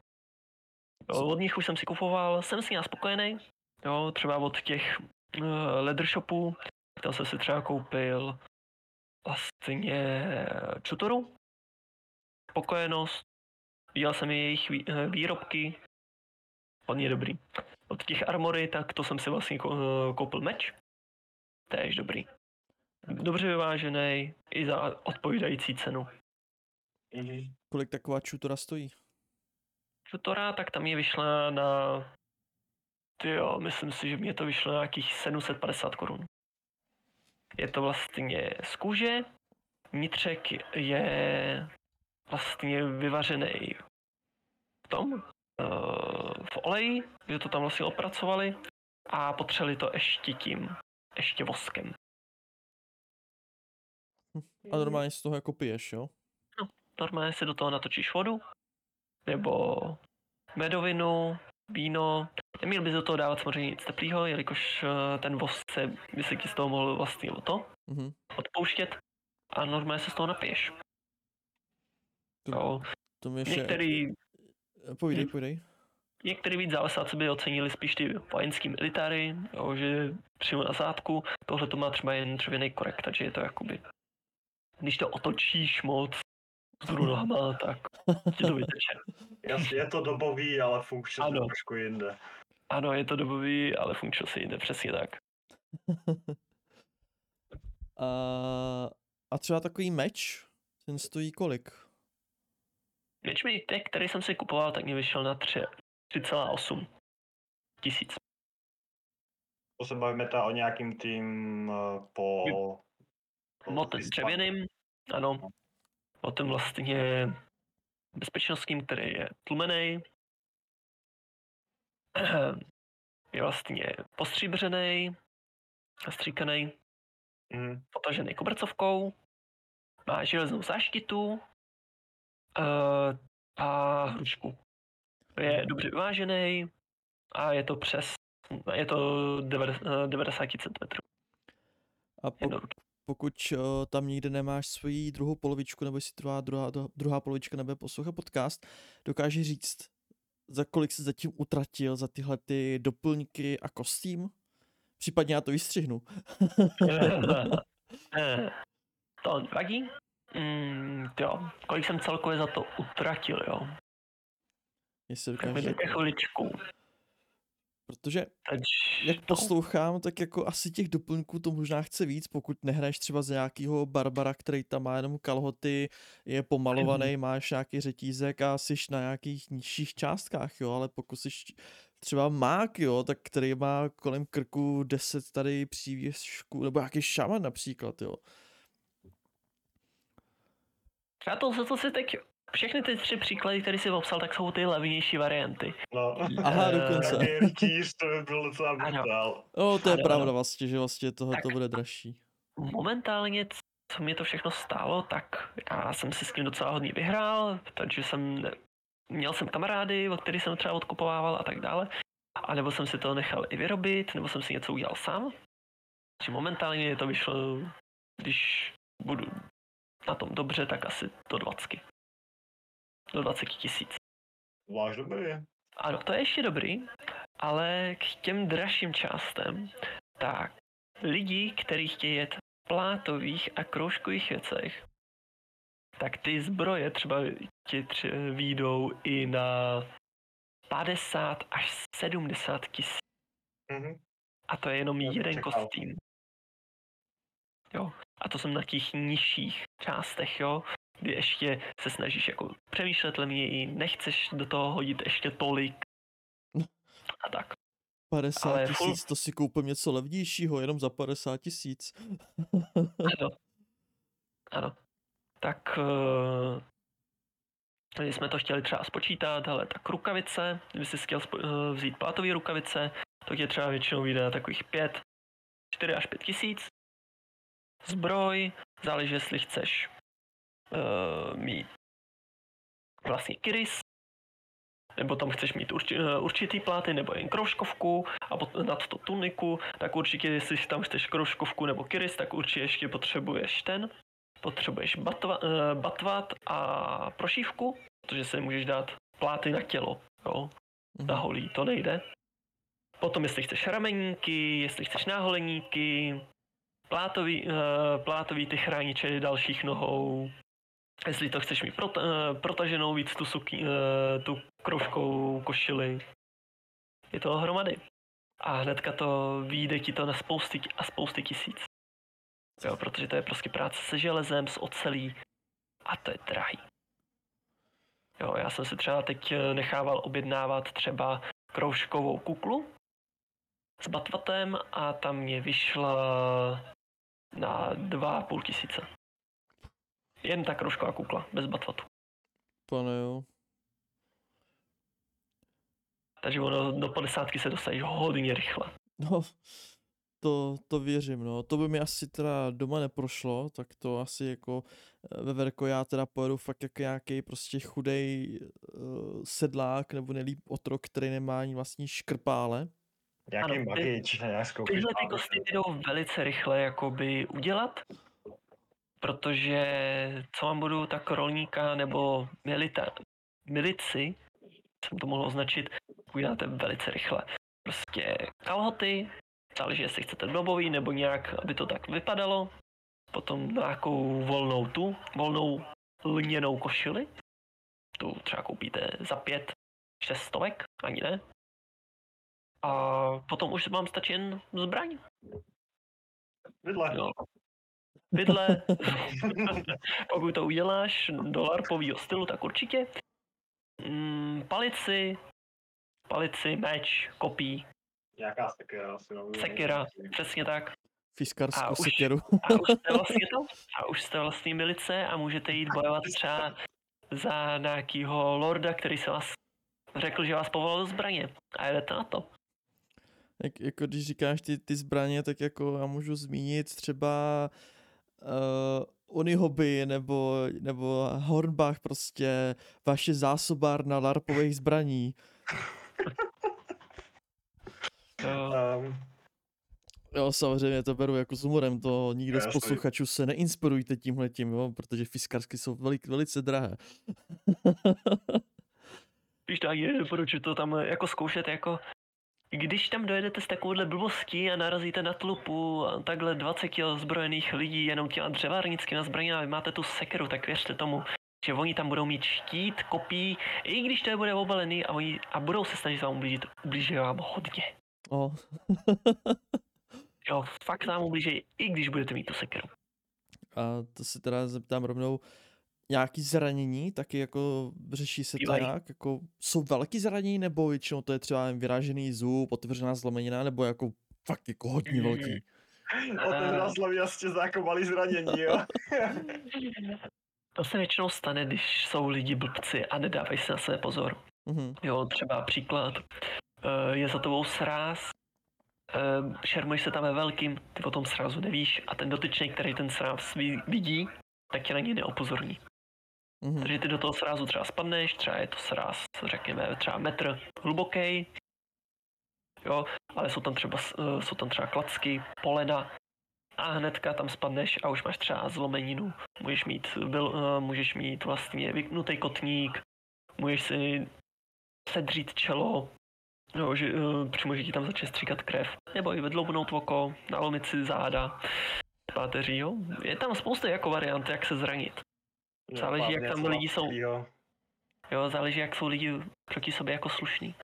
jo. Od nich už jsem si kupoval, jsem s nimi spokojený, jo, třeba od těch leather shopů, tam jsem si třeba koupil vlastně čutoru, spokojenost, viděl jsem jejich eh, výrobky, hodně dobrý. Od těch armory, tak to jsem si vlastně ko- koupil meč, též dobrý. Dobře vyvážený, i za odpovídající cenu. Kolik taková čutora stojí? Tutora, tak tam je vyšla na... Jo, myslím si, že mě to vyšlo na nějakých 750 korun. Je to vlastně z kůže, vnitřek je vlastně vyvařený v tom, eh, v oleji, že to tam vlastně opracovali a potřeli to ještě tím, ještě voskem. A normálně z toho jako piješ, jo? normálně si do toho natočíš vodu, nebo medovinu, víno. Neměl bys do toho dávat samozřejmě nic teplého, jelikož eh, ten vosk se by se ti z toho mohl vlastně o to Mhm. odpouštět a normálně se z toho napiješ. To, Jo. to ještě... Některý, Povídej, Hm. povídej. některý víc zálesáci by ocenili spíš ty vojenský militáry, jo, že přímo na zádku, tohle to má třeba jen dřevěný korek, takže je to jakoby, když to otočíš moc nohama, tak ti to vyteče. Jasně, je to dobový, ale funkčně to Ano. trošku jinde. Ano, je to dobový, ale funkčnost si jde přesně tak. A, a třeba takový meč, ten stojí kolik? Meč mi teď, který jsem si kupoval, tak mi vyšel na tři- 3,8 tisíc. To se bavíme ta o nějakým tým uh, po... po Motem listopadu. dřevěným, ano. Motem vlastně bezpečnostním, který je tlumený. Je vlastně postříbřený, stříkaný. Mhm. potažený kobercovkou, má železnou záštitu uh, a hručku. Je dobře vyvážený a je to přes, je to 90, 90 cm. A pok- pokud uh, tam nikde nemáš svoji druhou polovičku, nebo jestli druhá, druhá, druhá polovička nebude poslouchat podcast, dokáže říct, za kolik se zatím utratil za tyhle ty doplňky a kostým? Případně já to vystřihnu. to nevadí. Mm, jo, kolik jsem celkově za to utratil, jo. Jestli Tak mi dokáže... také chviličku. Protože jak poslouchám, tak jako asi těch doplňků to možná chce víc, pokud nehraješ třeba za nějakýho Barbara, který tam má jenom kalhoty, je pomalovaný, máš nějaký řetízek a jsi na nějakých nižších částkách, jo, ale pokud jsi třeba mák, jo, tak který má kolem krku 10 tady přívěšků, nebo nějaký šaman například, jo. Já to, to si teď, všechny ty tři příklady, které jsi popsal, tak jsou ty levnější varianty. No. Aha, Eh, dokonce. Rytíř, to by byl docela Ano. brutál. No, to je Ano, pravda vlastně, že vlastně tohle to bude dražší. Momentálně, co mě to všechno stálo, tak já jsem si s tím docela hodně vyhrál, takže jsem, měl jsem kamarády, od kterých jsem třeba odkupovával a tak dále. A nebo jsem si to nechal i vyrobit, nebo jsem si něco udělal sám. Takže momentálně je to vyšlo, když budu na tom dobře, tak asi do 20. Do 20 tisíc. Váš dobrý. Ano, to je ještě dobrý, ale k těm dražším částem, tak lidi, kteří chtějí jet v plátových a kroužkových věcech, tak ty zbroje třeba ti tři výjdou i na 50 až 70 tisíc. Mhm. A to je jenom Já jeden čekal. kostým. Jo. A to jsem na těch nižších částech, jo. Ještě se snažíš jako přemýšlet levněji, nechceš do toho hodit ještě tolik. A tak. 50 Ale full- tisíc, to si koupím něco levnějšího, jenom za 50 tisíc. Ano. Ano. Tak uh, když jsme to chtěli třeba spočítat, ale tak rukavice, kdyby si chtěl spo- eh, vzít plátové rukavice, tak je třeba většinou vyjde na takových 5, 4 až 5 tisíc. Zbroj, záleží, jestli chceš uh, mít vlastně kiris, nebo tam chceš mít urči, eh, určitý pláty, nebo jen kroužkovku a pot, nad to tuniku, tak určitě, jestli tam chceš kroužkovku nebo kiris, tak určitě ještě potřebuješ ten, potřebuješ batva, uh, batvat a prošívku, protože se můžeš dát pláty na tělo, jo, na Mhm. holí, to nejde. Potom, jestli chceš rameníky, jestli chceš náholeníky, plátový, uh, plátový ty chrániče dalších nohou, jestli to chceš mít uh, protaženou víc tu, suky, uh, tu kroužkou košili. Je to hromady. A hnedka to vyjde ti to na spousty a spousty tisíc. Jo, protože to je prostě práce se železem, s ocelí a to je drahý. Jo, já jsem si třeba teď eh, nechával objednávat třeba kroužkovou kuklu s batvatem a tam mě vyšla na dva půl tisíce. Jen ta kroužková kukla, bez batvatu. Pane jo. Takže ono do 50 se dostaneš hodně rychle. No, to, to věřím, no. To by mi asi teda doma neprošlo, tak to asi jako eh, ve Verko já teda pojedu fakt jako nějaký prostě chudej uh, sedlák nebo nelíp otrok, který nemá ani vlastní škrpále. Nějaký Ano, ty- magič, zkoušíš. Tyhle ty kostýmy jdou velice rychle jakoby udělat, protože co vám budu, tak rolníka nebo milita, milici, jsem to mohl označit, uděláte velice rychle. Prostě kalhoty, záleží, jestli chcete dobový nebo nějak, aby to tak vypadalo. Potom nějakou volnou tu, volnou lněnou košili. Tu třeba koupíte za pět, šest stovek, ani ne. A potom už vám stačí jen zbraň. Vidle. Jo. Vidle, pokud to uděláš do larpového stylu, tak určitě. Mm, palici, palici, meč, kopí, Nějaká sekera asi. No, sekera, přesně tak. Fiskarskou A už- sekeru. A už jste vlastně to, a už jste vlastně milice a můžete jít bojovat třeba za nějakýho lorda, který se vás řekl, že vás povolal do zbraně. A jedete na to. Jak, jako když říkáš ty, ty zbraně, tak jako já můžu zmínit třeba uh, Unihoby nebo, nebo Hornbach prostě, vaše zásobárna larpových zbraní. Um, Jo, samozřejmě to beru jako s humorem, to nikdo z posluchačů se neinspirujte tímhletím, jo, protože fiskarsky jsou velik, velice drahé. Víš, tak je, proč to tam jako zkoušet, jako když tam dojedete s takovouhle blbostí a narazíte na tlupu a takhle 20 kg zbrojených lidí jenom těma dřevárnickými zbraněmi a vy máte tu sekeru, tak věřte tomu, že oni tam budou mít štít, kopí, i když to je bude obalený a, oni, a budou se snažit vám ublížit, ublíží vám hodně. O, Jo, fakt vám ublíží, i když budete mít tu sekeru. a to se teda zeptám rovnou, nějaký zranění, taky jako řeší se to nějak, jako jsou velký zranění, nebo většinou to je třeba vyrážený zub, otevřená zlomenina, nebo jako fakt jako hodně velký. Otevřela slavy jasně za jako malý zranění, jo. To se většinou stane, když jsou lidi blbci a nedávají si na sebe pozor. Mhm, Jo, třeba příklad, eh, je za tebou sráz, eh, šermuješ se tam ve velkým, ty o tom srázu nevíš a ten dotyčný, který ten sráz vidí, tak tě na něj neopozorní. Mhm, Takže ty do toho srázu třeba spadneš, třeba je to sráz, řekněme, třeba metr hluboký, jo, ale jsou tam třeba, eh, jsou tam třeba klacky, polena a hnedka tam spadneš a už máš třeba zlomeninu. Můžeš mít, byl, eh, můžeš mít vlastně vyknutý kotník, můžeš si sedřít čelo, jo, že eh, přímo, že ti tam začne stříkat krev, nebo i vedloubnout oko, nalomit si záda, páteří, jo. Je tam spousta jako variant, jak se zranit. Záleží, jak tam lidi jsou. Jo. Jo, záleží, jak jsou lidi proti sobě jako slušní.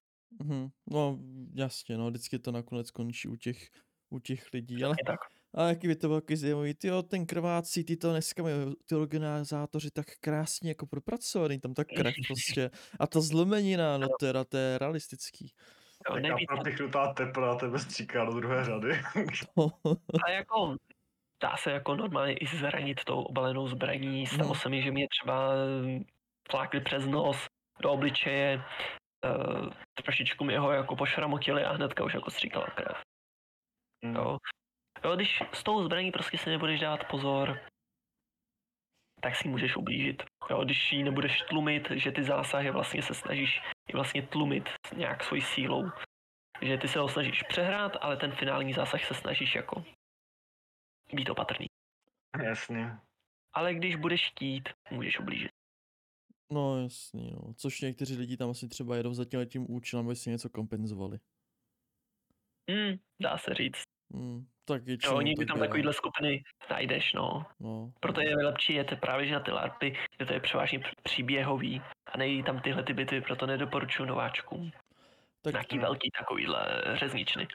mhm, no jasně, no, vždycky to nakonec končí u těch, u těch lidí, ale Je tak. A jaký by to bylo zajímavý, tyjo, ten krvácí, ty to dneska mají ty organizátoři tak krásně jako propracovaný, tam ta krev prostě a ta zlomenina, no teda to je realistický. Jo, Taká nejvíc, propichnutá tepla na tebe stříká do druhé řady. ale jako dá se jako normálně i zranit tou obalenou zbraní. Stalo Mhm. se mi, že mě třeba eh, flákli přes nos do obličeje, uh, trošičku mi ho jako pošramotili a hnedka už jako stříkala krev. Mm. Jo. jo, když s tou zbraní prostě si nebudeš dát pozor, tak si ji můžeš ublížit. Jo, když ji nebudeš tlumit, že ty zásahy vlastně se snažíš vlastně tlumit nějak svojí sílou. Že ty se ho snažíš přehrát, ale ten finální zásah se snažíš jako být opatrný. Jasný. Ale když budeš chtít, můžeš ublížit. No jasný, no. Což někteří lidi tam asi třeba jedou za tím tím účelem, aby si něco kompenzovali. Hmm, dá se říct. Hmm, tak Jo, většinou někdy tak tam takovýhle skupiny najdeš, no. No, Proto je lepší jet právě že na ty larpy, kde to je převážně příběhový a nejí tam tyhle ty bitvy, proto nedoporučuji nováčkům. tak Nějaký velký takovýhle řezničny.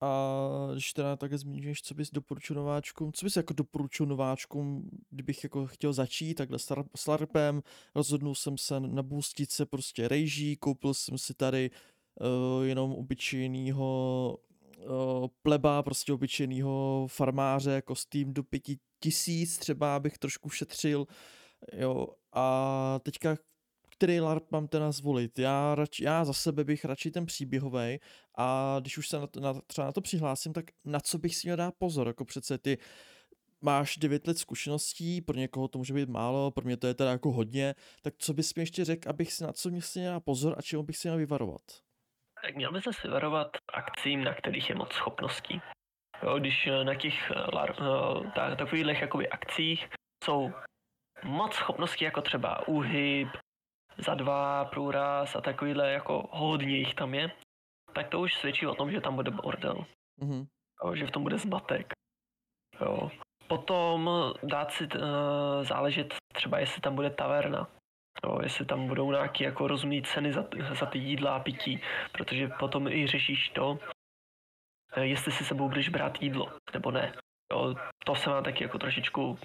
A když teda takhle zmíníš, co bys doporučil nováčkům, co bys jako doporučil nováčkům, kdybych jako chtěl začít takhle s lar- s larpem, rozhodnul jsem se nabůstit se prostě rejží, koupil jsem si tady uh, jenom obyčejnýho uh, pleba, prostě obyčejného farmáře, kostým do pěti tisíc, třeba abych trošku šetřil, jo, a teďka který LARP mám teda zvolit? Já, radši, já za sebe bych radši ten příběhový a když už se na to, na, třeba na to přihlásím, tak na co bych si měl dát pozor? Jako přece ty máš 9 let zkušeností, pro někoho to může být málo, pro mě to je teda jako hodně, tak co bys mi ještě řekl, abych si na co mě si měl pozor a čemu bych si měl vyvarovat? Tak měl by se si varovat akcím, na kterých je moc schopností. Jo, když eh, na těch eh, eh, ta, takových akcích jsou moc schopností, jako třeba úhyb, za dva, průraz a takovýhle jako hodně jich tam je, tak to už svědčí o tom, že tam bude bordel. Mhm. jo, že v tom bude zmatek. Jo. Potom dát si uh, záležet třeba, jestli tam bude taverna. Jo, jestli tam budou nějaké jako rozumné ceny za, za ty jídla a pití, protože potom i řešíš to, eh, jestli si sebou budeš brát jídlo, nebo ne. Jo, to se má taky jako trošičku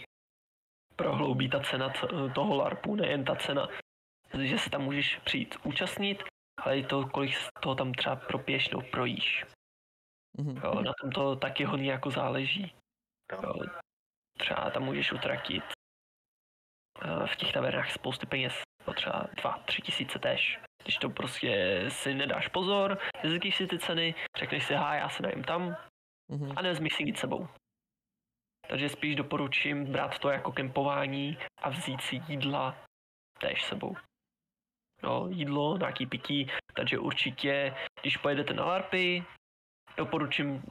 prohloubí ta cena toho LARPu, nejen ta cena, že se tam můžeš přijít účastnit, ale i to, kolik z toho tam třeba propiješ nebo projíš. Mhm. Jo, na tom to taky hodně jako záleží. Jo. Třeba tam můžeš utratit eh, v těch tavernách spousty peněz, no třeba dva, tři tisíce tež. Když to prostě si nedáš pozor, nezjistíš si ty ceny, řekneš si, ha, já se najím tam Mhm. a nevezmeš si nic sebou. Takže spíš doporučím brát to jako kempování a vzít si jídla též sebou. No, jídlo, nějaký pití, takže určitě, když pojedete na LARPy, doporučím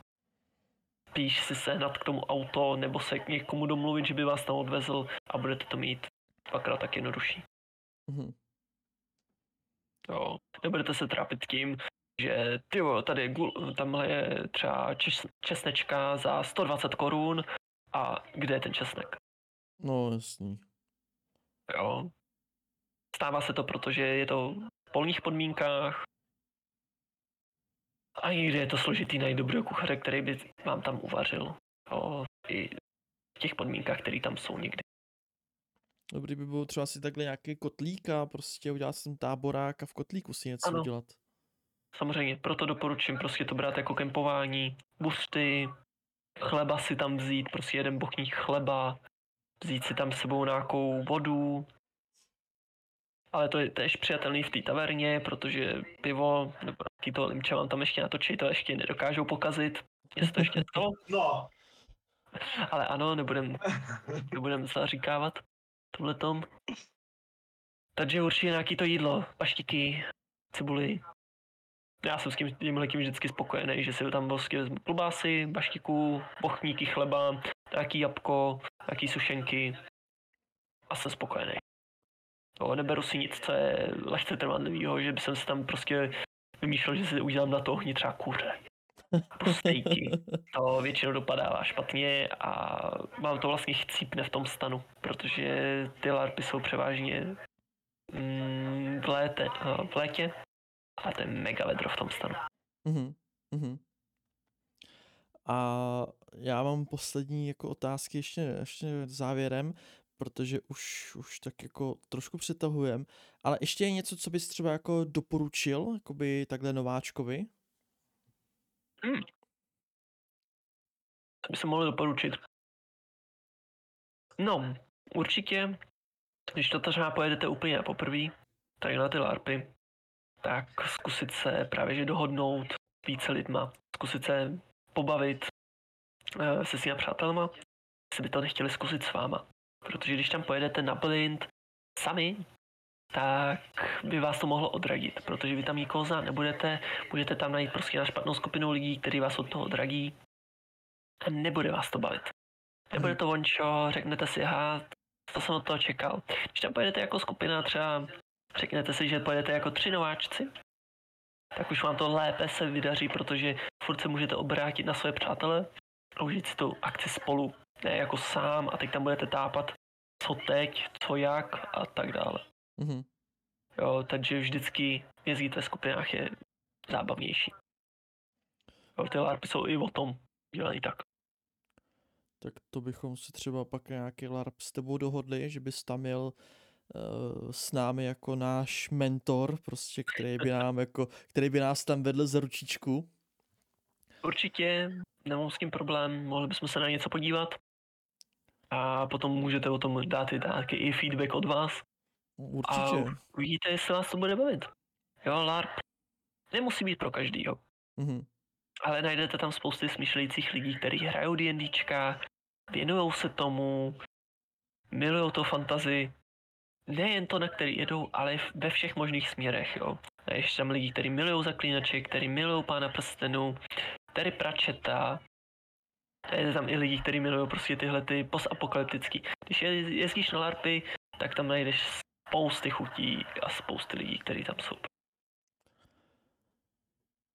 spíš si sehnat k tomu auto nebo se k někomu domluvit, že by vás tam odvezl a budete to mít dvakrát tak jednodušší. Mhm. Jo. Nebudete se trápit tím, že ty jo, tady je tamhle je třeba čes, česnečka za 120 korun a kde je ten česnek? No, jasný. Jo. Stává se to, protože je to v polních podmínkách a někdy je to složitý najít dobrého kuchaře, který by vám tam uvařil. Jo. I v těch podmínkách, které tam jsou někdy. Dobrý by bylo třeba si takhle nějaký kotlík a prostě udělat si tam táborák a v kotlíku si něco Ano. udělat. Samozřejmě, proto doporučím prostě to brát jako kempování, busty, chleba si tam vzít, prostě jeden bochník chleba, vzít si tam s sebou nějakou vodu, ale to je tež přijatelný v té taverně, protože pivo nebo nějaký to limče vám tam ještě natočí, to ještě nedokážou pokazit. Se to ještě stalo, No, ale ano, nebudem, nebudem zaříkávat tomhletom. Takže určitě nějaký to jídlo, paštiky, cibuli. Já jsem s tím tímhle tím vždycky spokojený, že si tam prostě vezmu klobásy, baštiku, bochníky chleba, nějaký jabko, nějaký sušenky a jsem spokojený. Jo, neberu si nic, co je lehce trvanlivýho, že by jsem si tam prostě vymýšlel, že si udělám na to ohni třeba kuře. Nebo stejky. To většinou dopadává špatně a mám to vlastně chcípne v tom stanu, protože ty larpy jsou převážně mm, v, léte, a v létě a to je mega vedro v tom stanu. Mhm, mhm. A já mám poslední jako otázky ještě, ještě závěrem, protože už, už tak jako trošku přetahujem, ale ještě je něco, co bys třeba jako doporučil, jakoby takhle nováčkovi? To by se mohlo doporučit. No, určitě, když to třeba pojedete úplně na poprvé, tady na ty larpy, tak zkusit se právě že dohodnout více lidma, zkusit se pobavit eh, se svýma přátelma, jestli by to nechtěli zkusit s váma. Protože když tam pojedete na blind sami, tak by vás to mohlo odradit, protože vy tam nikoho znát nebudete, budete tam najít prostě na špatnou skupinu lidí, kteří vás od toho odradí a nebude vás to bavit. Nebude to vončo, řeknete si, ha, to jsem od toho čekal. Když tam pojedete jako skupina třeba, řeknete si, že pojedete jako tři nováčci, tak už vám to lépe se vydaří, protože furt se můžete obrátit na své přátele a užít si tu akci spolu, ne jako sám a teď tam budete tápat, co teď, co jak a tak dále. Mhm. Jo, takže vždycky jezdit ve skupinách je zábavnější. Jo, ty LARPy jsou i o tom dělaný tak. Tak to bychom si třeba pak nějaký LARP s tebou dohodli, že bys tam jel uh, s námi jako náš mentor, prostě, který by nám jako, který by nás tam vedl za ručičku. Určitě nemám s tím problém, mohli bychom se na něco podívat. A potom můžete o tom dát i nějaký i feedback od vás. A Určitě. uvidíte, jestli vás to bude bavit. Jo, LARP nemusí být pro každýho. Mhm. Ale najdete tam spousty smýšlejících lidí, kteří hrajou D&Dčka, věnují se tomu, milují to fantazii. Nejen to, na který jedou, ale ve všech možných směrech, jo. A ještě tam lidi, kteří milují zaklínače, kteří milují pána prstenů, Terry Pratchetta, a je tam i lidi, kteří milují prostě tyhle ty postapokalyptický. Když je- jezdíš na LARPy, tak tam najdeš spousty chutí a spousty lidí, kteří tam jsou.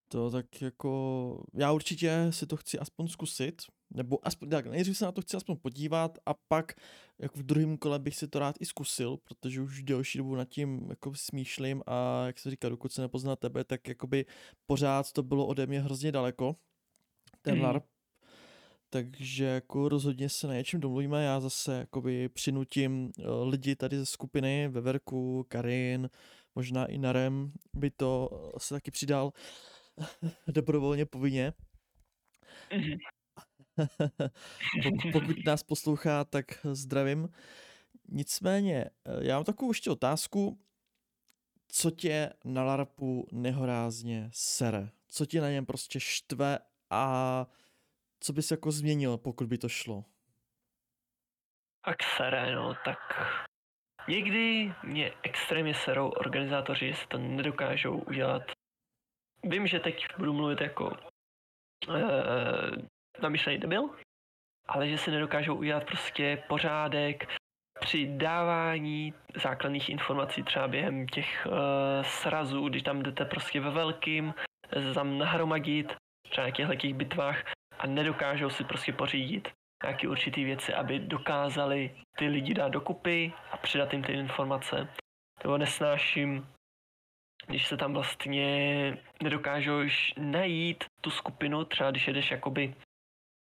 To tak jako, já určitě si to chci aspoň zkusit, nebo aspoň, tak nejdřív se na to chci aspoň podívat a pak jako v druhém kole bych si to rád i zkusil, protože už delší dobu nad tím jako smýšlím a jak se říká, dokud se nepozná tebe, tak jakoby pořád to bylo ode mě hrozně daleko, ten Mhm. LARP, takže jako rozhodně se na něčem domluvíme, já zase jakoby přinutím eh, lidi tady ze skupiny, Veverku, Karin, možná i Narem by to eh, se taky přidal dobrovolně povinně. Mhm. pokud, pokud nás poslouchá, tak zdravím. Nicméně, eh, já mám takovou ještě otázku. co tě na LARPu nehorázně sere? Co tě na něm prostě štve a co bys jako změnil, pokud by to šlo? Tak sere, no, tak někdy mě extrémně serou organizátoři, že se to nedokážou udělat. Vím, že teď budu mluvit jako e, namyšlený debil, ale že si nedokážou udělat prostě pořádek při dávání základních informací třeba během těch uh, srazů, když tam jdete prostě ve velkým, tam nahromadit, třeba na těchto bitvách a nedokážou si prostě pořídit nějaké určité věci, aby dokázali ty lidi dát dokupy a předat jim ty informace. Nebo nesnáším, když se tam vlastně nedokážeš najít tu skupinu, třeba když jedeš jakoby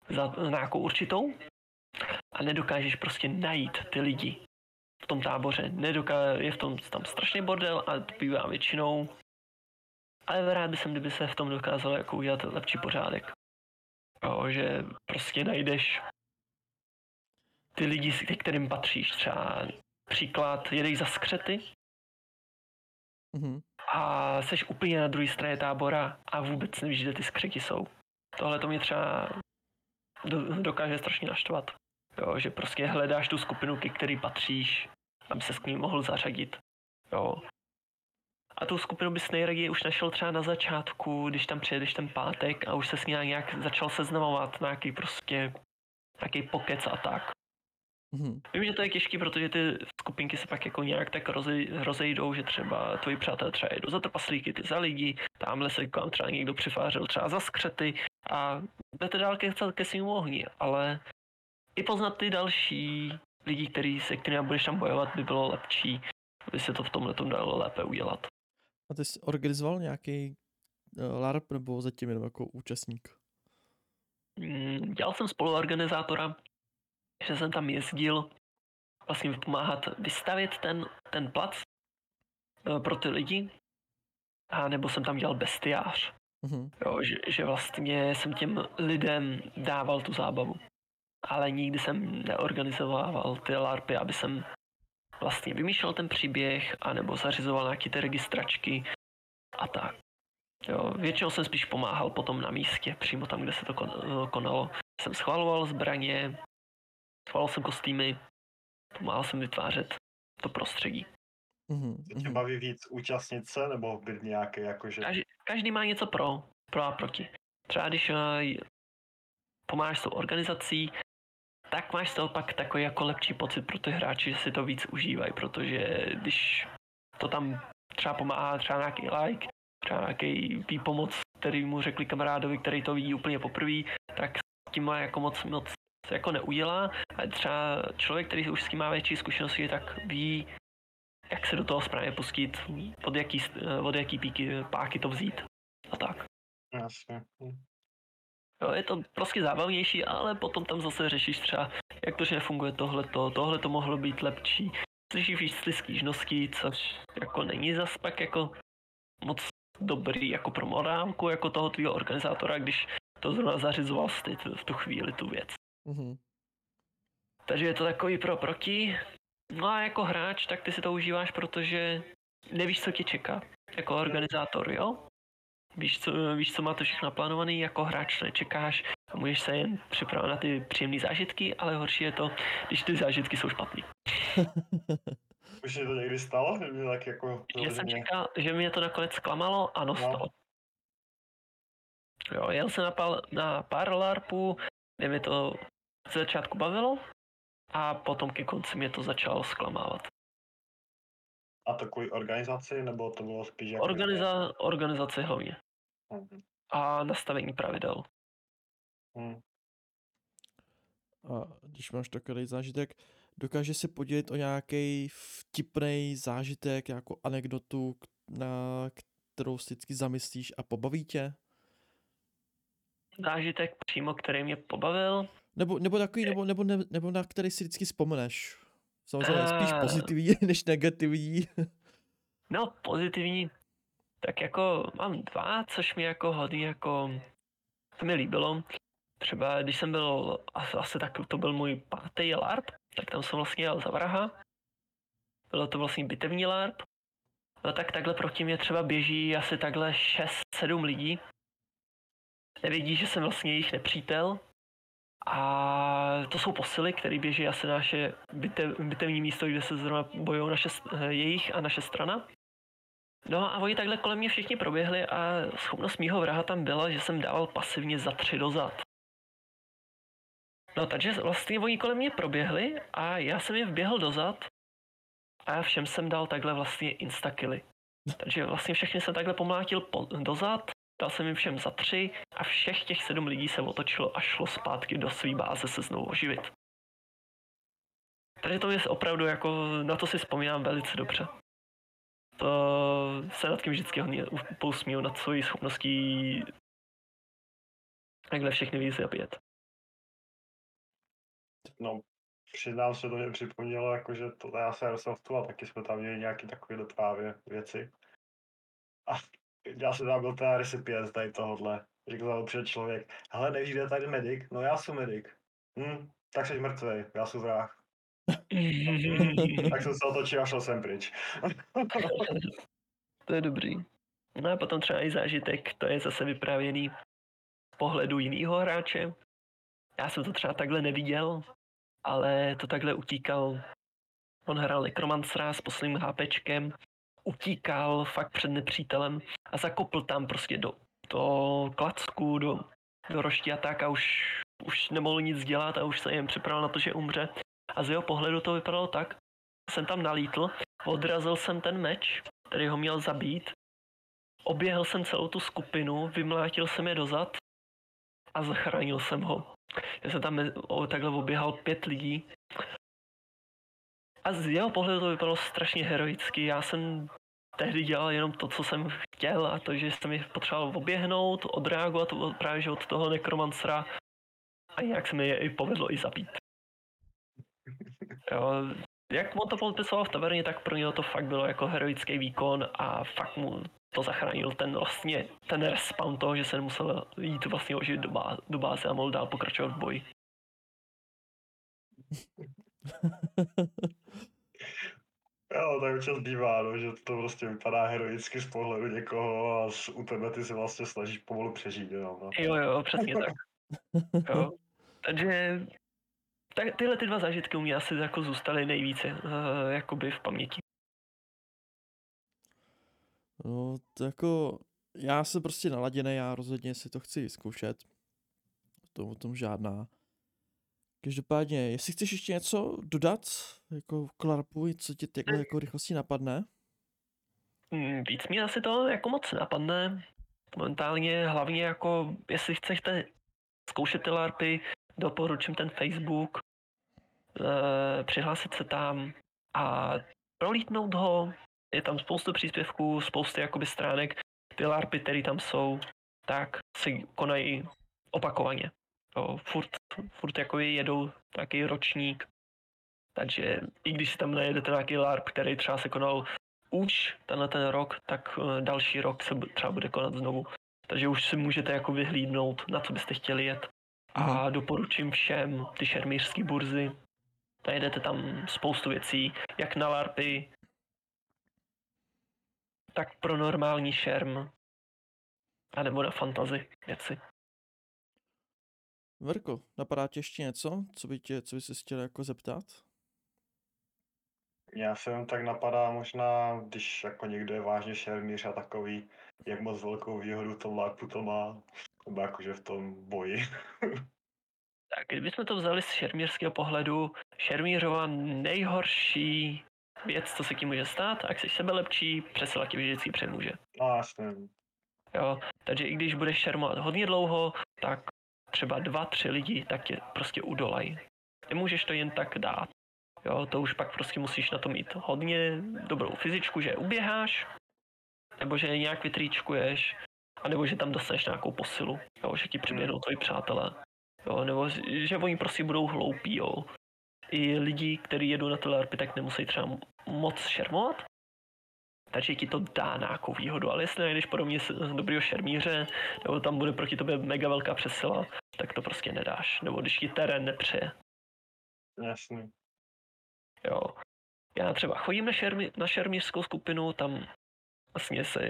za nějakou určitou a nedokážeš prostě najít ty lidi v tom táboře. Nedoká- je v tom tam strašně bordel a to bývá většinou. Ale rád by jsem, kdyby se v tom dokázalo jako udělat lepší pořádek. Jo, že prostě najdeš ty lidi, ke kterým patříš. Třeba příklad, jedeš za skřety Mhm. a seš úplně na druhé straně tábora a vůbec nevíš, kde ty skřeti jsou. Tohle to mě třeba do, dokáže strašně naštvat. Jo, že prostě hledáš tu skupinu, ke který patříš, aby se k ní mohl zařadit. Jo. A tu skupinu bys nejraději už našel třeba na začátku, když tam přijedeš ten pátek a už se s ní nějak začal seznamovat, nějaký prostě nějaký pokec a tak. Mhm. Vím, že to je těžký, protože ty skupinky se pak jako nějak tak rozej, rozejdou, že třeba tvoji přátelé třeba jdou za trpaslíky, ty za lidi, tamhle se k vám třeba někdo přifářil třeba za skřety a jdete dál ke, ke svým ohni, ale i poznat ty další lidi, který, se kterými budeš tam bojovat, by bylo lepší, aby se to v tomhle tom dalo lépe udělat. A ty jsi organizoval nějaký uh, LARP nebo zatím jenom jako účastník? Mm, Dělal jsem spoluorganizátora, že jsem tam jezdil vlastně pomáhat vystavit ten, ten plac eh, pro ty lidi, a nebo jsem tam dělal bestiář. Mhm. Jo, že, že vlastně jsem těm lidem dával tu zábavu. Ale nikdy jsem neorganizoval ty LARPy, aby jsem vlastně vymýšlel ten příběh, anebo zařizoval nějaké ty registračky a tak. Jo, většinou jsem spíš pomáhal potom na místě, přímo tam, kde se to kon- konalo. Jsem schvaloval zbraně, schvaloval jsem kostýmy, pomáhal jsem vytvářet to prostředí. Mhm. Co tě mhm. baví víc účastnit se, nebo být nějaký jakože... Každý, každý má něco pro, pro a proti. Třeba když uh, pomáháš s tou organizací, tak máš z toho pak takový jako lepší pocit pro ty hráči, že si to víc užívají, protože když to tam třeba pomáhá třeba nějaký like, třeba nějaký výpomoc, který mu řekli kamarádovi, který to vidí úplně poprvé, tak s tím má jako moc, moc se jako neudělá. A třeba člověk, který už s tím má větší zkušenosti, tak ví, jak se do toho správně pustit, od jaký, od jaký píky, páky to vzít a tak. Jasně. Jo, je to prostě zábavnější, ale potom tam zase řešíš třeba, jak to, že nefunguje tohleto, tohle to mohlo být lepší. Slyšíš víc stížností, což jako není zas pak jako moc dobrý jako pro morálku, jako toho tvýho organizátora, když to zrovna zařizoval ty v tu chvíli tu věc. Mhm. Takže je to takový pro proti. No a jako hráč, tak ty si to užíváš, protože nevíš, co tě čeká. Jako organizátor, jo? Víš, co, víš, co máte všechno naplánovaný, jako hráč to nečekáš a můžeš se jen připravit na ty příjemné zážitky, ale horší je to, když ty zážitky jsou špatný. Už je to někdy stalo? Že tak jako... Že jsem čekal, že mě to nakonec zklamalo, ano, No. stalo. Jo, jel jsem na, pal, na pár larpů, kde mi to ze začátku bavilo a potom ke konci mě to začalo zklamávat. A to kvůli organizaci, nebo to bylo spíš jako... Organiza, organizace hlavně. A nastavení pravidel. Hm. A když máš takový zážitek, dokáže se podělit o nějaký vtipný zážitek, nějakou anekdotu, na kterou si vždycky zamyslíš a pobaví tě? Zážitek přímo, který mě pobavil, Nebo, nebo takový, nebo, nebo, ne, nebo na který si vždycky vzpomeneš? Samozřejmě spíš Eh. pozitivní než negativní. no pozitivní, tak jako mám dva, což mi jako hodně jako, to mi líbilo. Třeba když jsem byl, asi, asi tak to byl můj pátý LARP, tak tam jsem vlastně jel za vraha. Bylo to vlastně bitevní LARP. no tak takhle proti mě třeba běží asi takhle 6-7 lidí. Nevědí, že jsem vlastně jejich nepřítel. A to jsou posily, které běží asi na naše bitev, bitevní místo, kde se zrovna bojují naše, jejich a naše strana. No a oni takhle kolem mě všichni proběhli a schopnost mýho vraha tam byla, že jsem dával pasivně za tři dozad. No takže vlastně oni kolem mě proběhli a já jsem je vběhl dozad a všem jsem dal takhle vlastně instakily. Takže vlastně všechny jsem takhle pomlátil po, dozad, dal jsem jim všem za tři a všech těch sedm lidí se otočilo a šlo zpátky do své báze se znovu oživit. Takže to je opravdu jako, na to si vzpomínám velice dobře. To se nad tím vždycky hodně pousmíju nad svojí schopností takhle všechny víc zabíjet. No, přiznám se, to mě připomnělo, jako, že to já se Airsoftu a taky jsme tam měli nějaké takové právě věci. A já jsem tam byl ten recipient tady tohohle. Říkal před člověk, hele, nevíš, kde je tady medic? No já jsem medic. Hm, tak jsi mrtvý, já jsem vrah. tak jsem se otočil a šel jsem pryč. to je dobrý. No a potom třeba i zážitek, to je zase vyprávěný z pohledu jiného hráče. Já jsem to třeba takhle neviděl, ale to takhle utíkal. On hrál Necromancera s posledním HPčkem, utíkal fakt před nepřítelem a zakopl tam prostě do, do klacku, do, do rošti a tak a už, už nemohl nic dělat a už se jen připravil na to, že umře. A z jeho pohledu to vypadalo tak, jsem tam nalítl, odrazil jsem ten meč, který ho měl zabít, oběhl jsem celou tu skupinu, vymlátil jsem je dozad a zachránil jsem ho. Já jsem tam takhle oběhal pět lidí. A z jeho pohledu to vypadalo strašně heroicky. Já jsem tehdy dělal jenom to, co jsem chtěl a to, že jsem je potřeboval oběhnout, odreagovat právě že od toho nekromancera a nějak se mi je i povedlo i zabít. Jo, jak on to podepisoval v taverně, tak pro něho to fakt bylo jako heroický výkon a fakt mu to zachránil ten vlastně, ten respawn toho, že se nemusel jít vlastně oživit do, bá, do báze a mohl dál pokračovat v boji. Jo, tak občas bývá, no, že to prostě vypadá heroicky z pohledu někoho a z, u tebe ty se vlastně snažíš pomalu přežít. Jo, no. jo, jo, přesně tak. Jo. Takže tak tyhle ty dva zážitky u mě asi jako zůstaly nejvíce uh, jakoby v paměti. No, to jako, já jsem prostě naladěný, já rozhodně si to chci zkoušet. To o tom žádná. Každopádně, jestli chceš ještě něco dodat, jako klarpu, co ti takhle jako rychlosti napadne? Mm, víc mi asi to jako moc napadne. Momentálně hlavně jako, jestli chcete zkoušet ty larpy, doporučím ten Facebook, e, přihlásit se tam a prolítnout ho, je tam spoustu příspěvků, spousty jakoby stránek, ty larpy, které tam jsou, tak se konají opakovaně. Jo, furt, furt jako jedou nějaký ročník, takže i když si tam najedete nějaký LARP, který třeba se konal už tenhle ten rok, tak eh, další rok se třeba bude konat znovu. Takže už si můžete jako vyhlídnout, na co byste chtěli jet. A doporučím všem ty šermířské burzy. Najdete tam spoustu věcí, jak na LARPy, tak pro normální šerm, anebo na fantazy věci. Verko, napadá tě ještě něco, co by, tě, co by se chtěl jako zeptat? Já se jen tak napadá možná, když jako někdo je vážně šermíř a takový, jak moc velkou výhodu to LARPu to má, nebo jakože v tom boji. tak kdybychom to vzali z šermířského pohledu, šermířova nejhorší věc, co se tím může stát, a jak jsi sebe lepší, přesila ti vždycky přemůže. No jasně. Jo, takže i když budeš šermovat hodně dlouho, tak třeba dva, tři lidi, tak tě prostě udolají. Nemůžeš to jen tak dát. Jo, to už pak prostě musíš na to mít hodně dobrou fyzičku, že uběháš, nebo že nějak vytrýčkuješ, anebo že tam dostaneš nějakou posilu, jo, že ti přiběhnou tvoji přátelé. Jo, nebo že oni prostě budou hloupí, jo. I lidi, kteří jedou na ty LARPy, tak nemusí třeba moc šermovat, takže ti to dá nějakou výhodu, ale jestli najdeš podobně dobrýho šermíře, nebo tam bude proti tobě mega velká přesila, tak to prostě nedáš. Nebo když ti terén nepřeje. Jasně. Jo. Já třeba chodím na, šermi, na šermířskou skupinu, tam vlastně si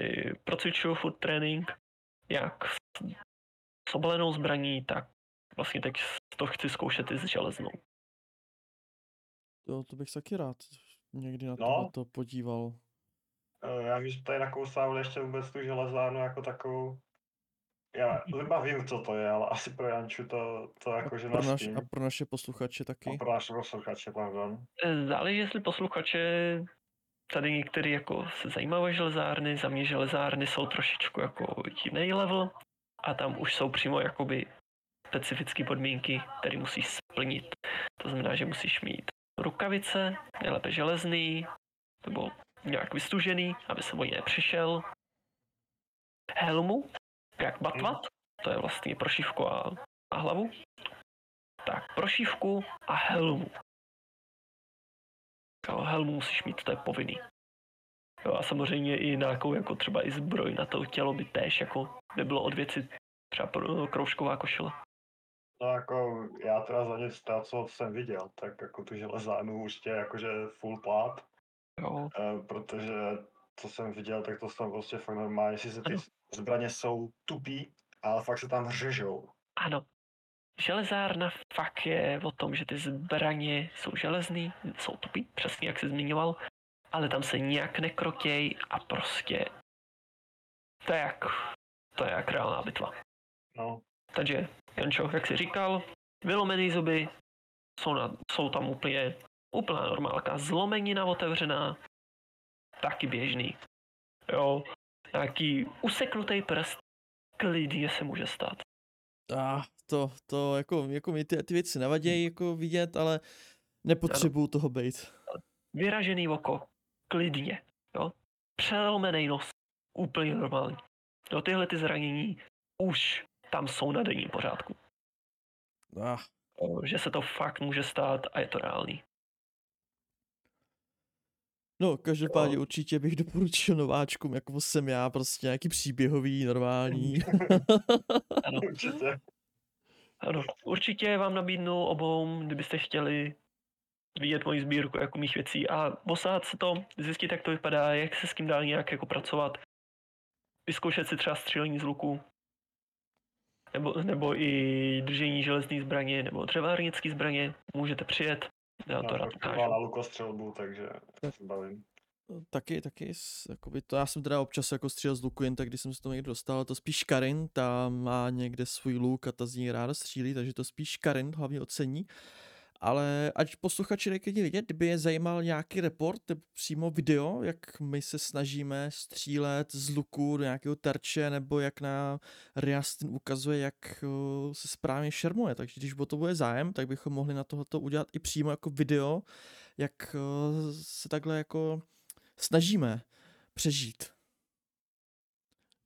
procvičuju food trénink, jak s, obalenou zbraní, tak vlastně teď to chci zkoušet i s železnou. Jo, to bych taky rád někdy na No. to podíval. Eh, Já když tady nakousávali ještě vůbec tu železárnu jako takovou. Já zhruba vím, co to je, ale asi pro Janču to, to jakože Pro naš, a pro naše posluchače taky. A pro naše posluchače, pardon. Záleží, jestli posluchače tady některý jako se zajímají o železárny, za mě železárny jsou trošičku jako jiný level a tam už jsou přímo jakoby specifické podmínky, které musíš splnit. To znamená, že musíš mít rukavice, nejlépe železný, nebo nějak vystužený, aby se o ně nepřišel. Helmu, jak batvat, to je vlastně prošívku a, a hlavu. Tak prošívku a helmu. Jo, helmu musíš mít, to je povinný. Jo, a samozřejmě i nějakou jako třeba i zbroj na to tělo by též jako nebylo od věci třeba pro- kroužková košile. No jako já teda za nic to, co jsem viděl, tak jako tu železárnu určitě jakože full plát, Jo, eh, protože co jsem viděl, tak to jsou prostě fakt normálně, sice ty Ano. zbraně jsou tupý, ale fakt se tam řežou. ano. Železárna fakt je o tom, že ty zbraně jsou železný, jsou tupý, přesně jak jsi zmiňoval, ale tam se nijak nekrotěj a prostě to je jak, to je jak reálná bitva. No, Takže, Jančo, jak jsi říkal, vylomený zuby jsou, na, jsou tam úplně úplná normálka. Zlomenina otevřená, taky běžný. Jo, nějaký useknutý prst, klidně se může stát. Ah, to, to, jako, jako mi ty, ty věci navadějí jako vidět, ale nepotřebuju toho být. Vyražený oko, klidně. Jo, přelomený nos, úplně normální. Jo, tyhle ty zranění už tam jsou na denním pořádku. Ah, že se to fakt může stát a je to reálný. No, každopádně Jo. určitě bych doporučil nováčkům, jako jsem já, prostě nějaký příběhový, normální. Ano. určitě. Ano, určitě vám nabídnu obou, kdybyste chtěli vidět moji sbírku jako mých věcí a posát se to, zjistit, jak to vypadá, jak se s tím dá nějak jako pracovat. Vyzkoušet si třeba střílení z luku, nebo, nebo i držení železné zbraně, nebo dřevárnické zbraně. Můžete přijet, já to rád na lukostřelbu, takže se bavím. taky, taky, s- jakoby to, já jsem teda občas jako střílel z luku jen tak, když jsem se to někdy dostal, to spíš Karin, ta má někde svůj luk a ta z ní ráda střílí, takže to spíš Karin hlavně ocení. Ale ať posluchači neklidně vidět, kdyby je zajímal nějaký report přímo video, jak my se snažíme střílet z luku do nějakého terče, nebo jak na Riastin ukazuje, jak eh, se správně šermuje. Takže když o to bude zájem, tak bychom mohli na tohoto udělat i přímo jako video, jak eh, se takhle jako snažíme přežít.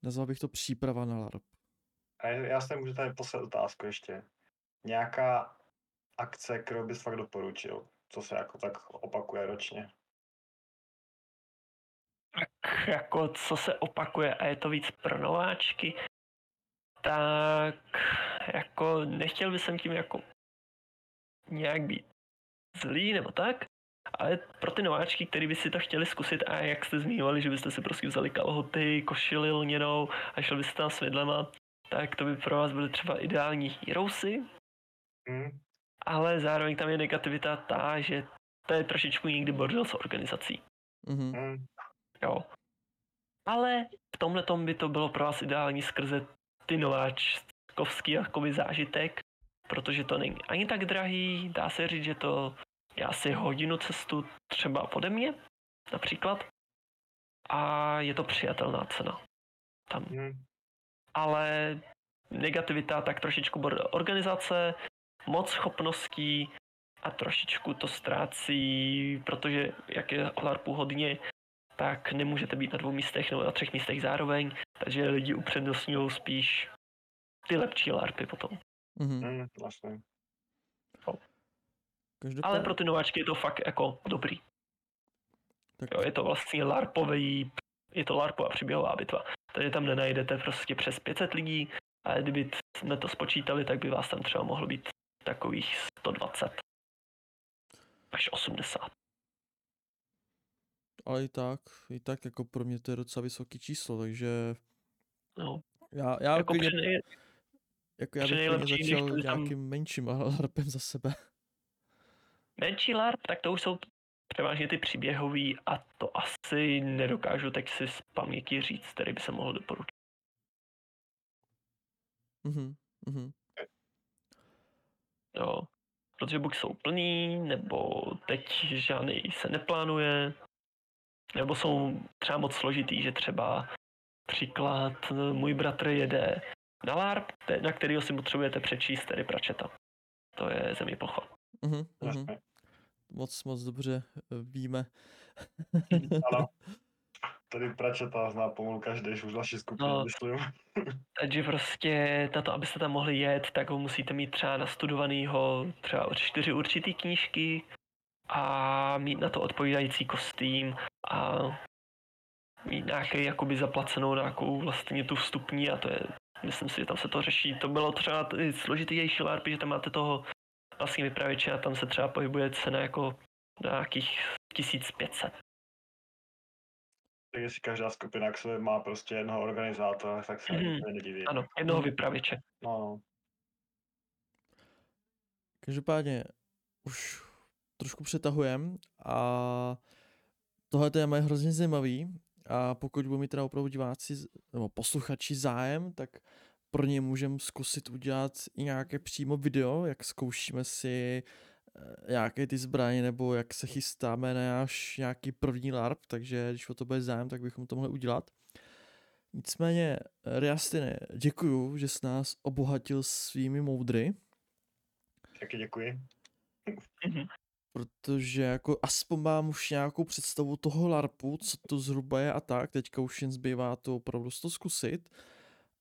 Nazval bych to příprava na LARP. A já se můžu tady poslat otázku ještě. Nějaká akce, kterou bys fakt doporučil, co se jako tak opakuje ročně. Tak jako co se opakuje a je to víc pro nováčky, tak jako nechtěl bych tím jako nějak být zlý nebo tak, ale pro ty nováčky, kteří by si to chtěli zkusit a jak jste zmínili, že byste si prostě vzali kalhoty, košili lněnou a šli byste tam s vidlema, tak to by pro vás byly třeba ideální heroesy, Hm? Ale zároveň tam je negativita ta, že to je trošičku někdy bordel s organizací. Mhm. Hm? Jo. Ale v tomhle tom by to bylo pro vás ideální skrze ty nováčkovský jakoby zážitek, protože to není ani tak drahý, dá se říct, že to je asi hodinu cestu třeba pode mě, například. A je to přijatelná cena. Tam. Hm? Ale negativita tak trošičku bordel organizace, moc schopností a trošičku to ztrácí, protože jak je LARPu hodně, tak nemůžete být na dvou místech nebo na třech místech zároveň, takže lidi upřednostňují spíš ty lepší LARPy potom. Mhm. Hm? Vlastně. Každopádně, Ale pro ty nováčky je to fakt jako dobrý. tak, Jo, je to vlastně LARPový, je to LARPová příběhová bitva. Takže tam nenajdete prostě přes 500 lidí, ale kdyby jsme to spočítali, tak by vás tam třeba mohlo být takových 120 až 80. ale i tak, i tak jako pro mě to je docela vysoké číslo, takže No, já, já jako klidně, při nej, jako já bych nejlepší, když začal to tam nějakým menším LARPem za sebe. menší LARP, tak to už jsou převážně ty příběhový a to asi nedokážu teď si z paměti říct, který by se mohl doporučit. Mhm, mhm. Jo. Protože buď jsou plný, nebo teď žádný se neplánuje, nebo jsou třeba moc složitý, že třeba příklad eh, můj bratr jede na LARP, na kterýho si potřebujete přečíst tedy pračeta. To je zemi plocha. Mhm, mhm. Jasně. Moc, moc dobře eh, víme. Ano. Tady pračeta zná pomalu každý, už v naší skupině, No. myslím. Takže prostě na to, abyste tam mohli jet, tak ho musíte mít třeba nastudovanýho třeba od čtyři určitý knížky a mít na to odpovídající kostým a mít nějaký jakoby zaplacenou nějakou vlastně tu vstupní a to je, myslím si, že tam se to řeší. To bylo třeba složitější LARP, že tam máte toho vlastně vypravěče a tam se třeba pohybuje cena jako nějakých 1500. Tak jestli každá skupina k sobě má prostě jednoho organizátora, tak se mm. nedivím. Ano, jednoho vypravěče. No, no. Každopádně už trošku přetahujem a tohle téma je hrozně zajímavý a pokud budou mít teda opravdu diváci nebo posluchači zájem, tak pro ně můžeme zkusit udělat i nějaké přímo video, jak zkoušíme si eh, nějaké ty zbraně nebo jak se chystáme na náš nějaký první LARP, takže když o to bude zájem, tak bychom to mohli udělat. Nicméně, Riastine, děkuju, že jsi nás obohatil svými moudry. Taky děkuji. Mhm. protože jako aspoň mám už nějakou představu toho LARPu, co to zhruba je a tak, teďka už jen zbývá to opravdu to zkusit.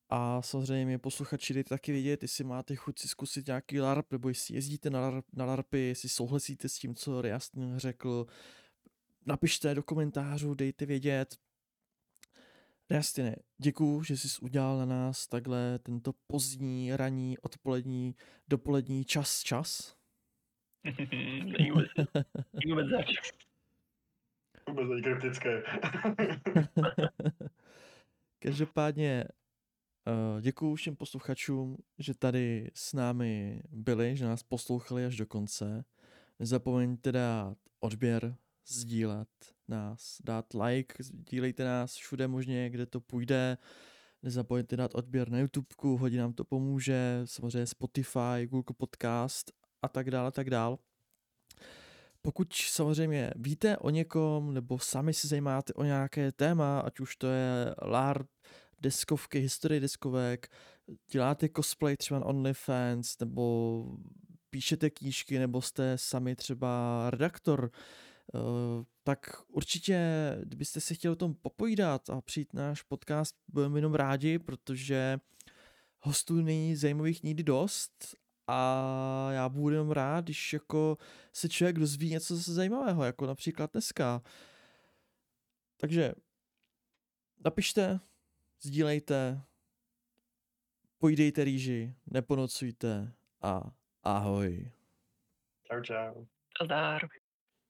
A samozřejmě posluchači dejte taky vědět, jestli máte chuť si zkusit nějaký LARP, nebo jestli jezdíte na, LARP, na LARPy, jestli souhlasíte s tím, co Riastin řekl. Napište do komentářů, dejte vědět. Riastine, děkuju, že jsi udělal na nás takhle tento pozdní, ranní, odpolední, dopolední čas čas. Není vůbec, vůbec zač. Vůbec není kryptické. Každopádně uh, děkuju všem posluchačům, že tady s námi byli, že nás poslouchali až do konce. Nezapomeňte dát odběr, sdílet nás, dát like, sdílejte nás všude možně, kde to půjde. Nezapomeňte dát odběr na YouTube, hodně nám to pomůže, samozřejmě Spotify, Google Podcast a tak dále, tak dále. Pokud samozřejmě víte o někom, nebo sami se zajímáte o nějaké téma, ať už to je LARP, deskovky, historie deskovek, děláte cosplay třeba na OnlyFans, nebo píšete knížky, nebo jste sami třeba redaktor, eh, tak určitě, kdybyste si chtěli o tom popovídat a přijít na náš podcast, budeme jenom rádi, protože hostů není zajímavých nikdy dost a já budu jenom rád, když jako se člověk dozví něco zase zajímavého, jako například dneska. Takže napište, sdílejte, pojdejte rýži, neponocujte a ahoj. Čau, čau. Zdar.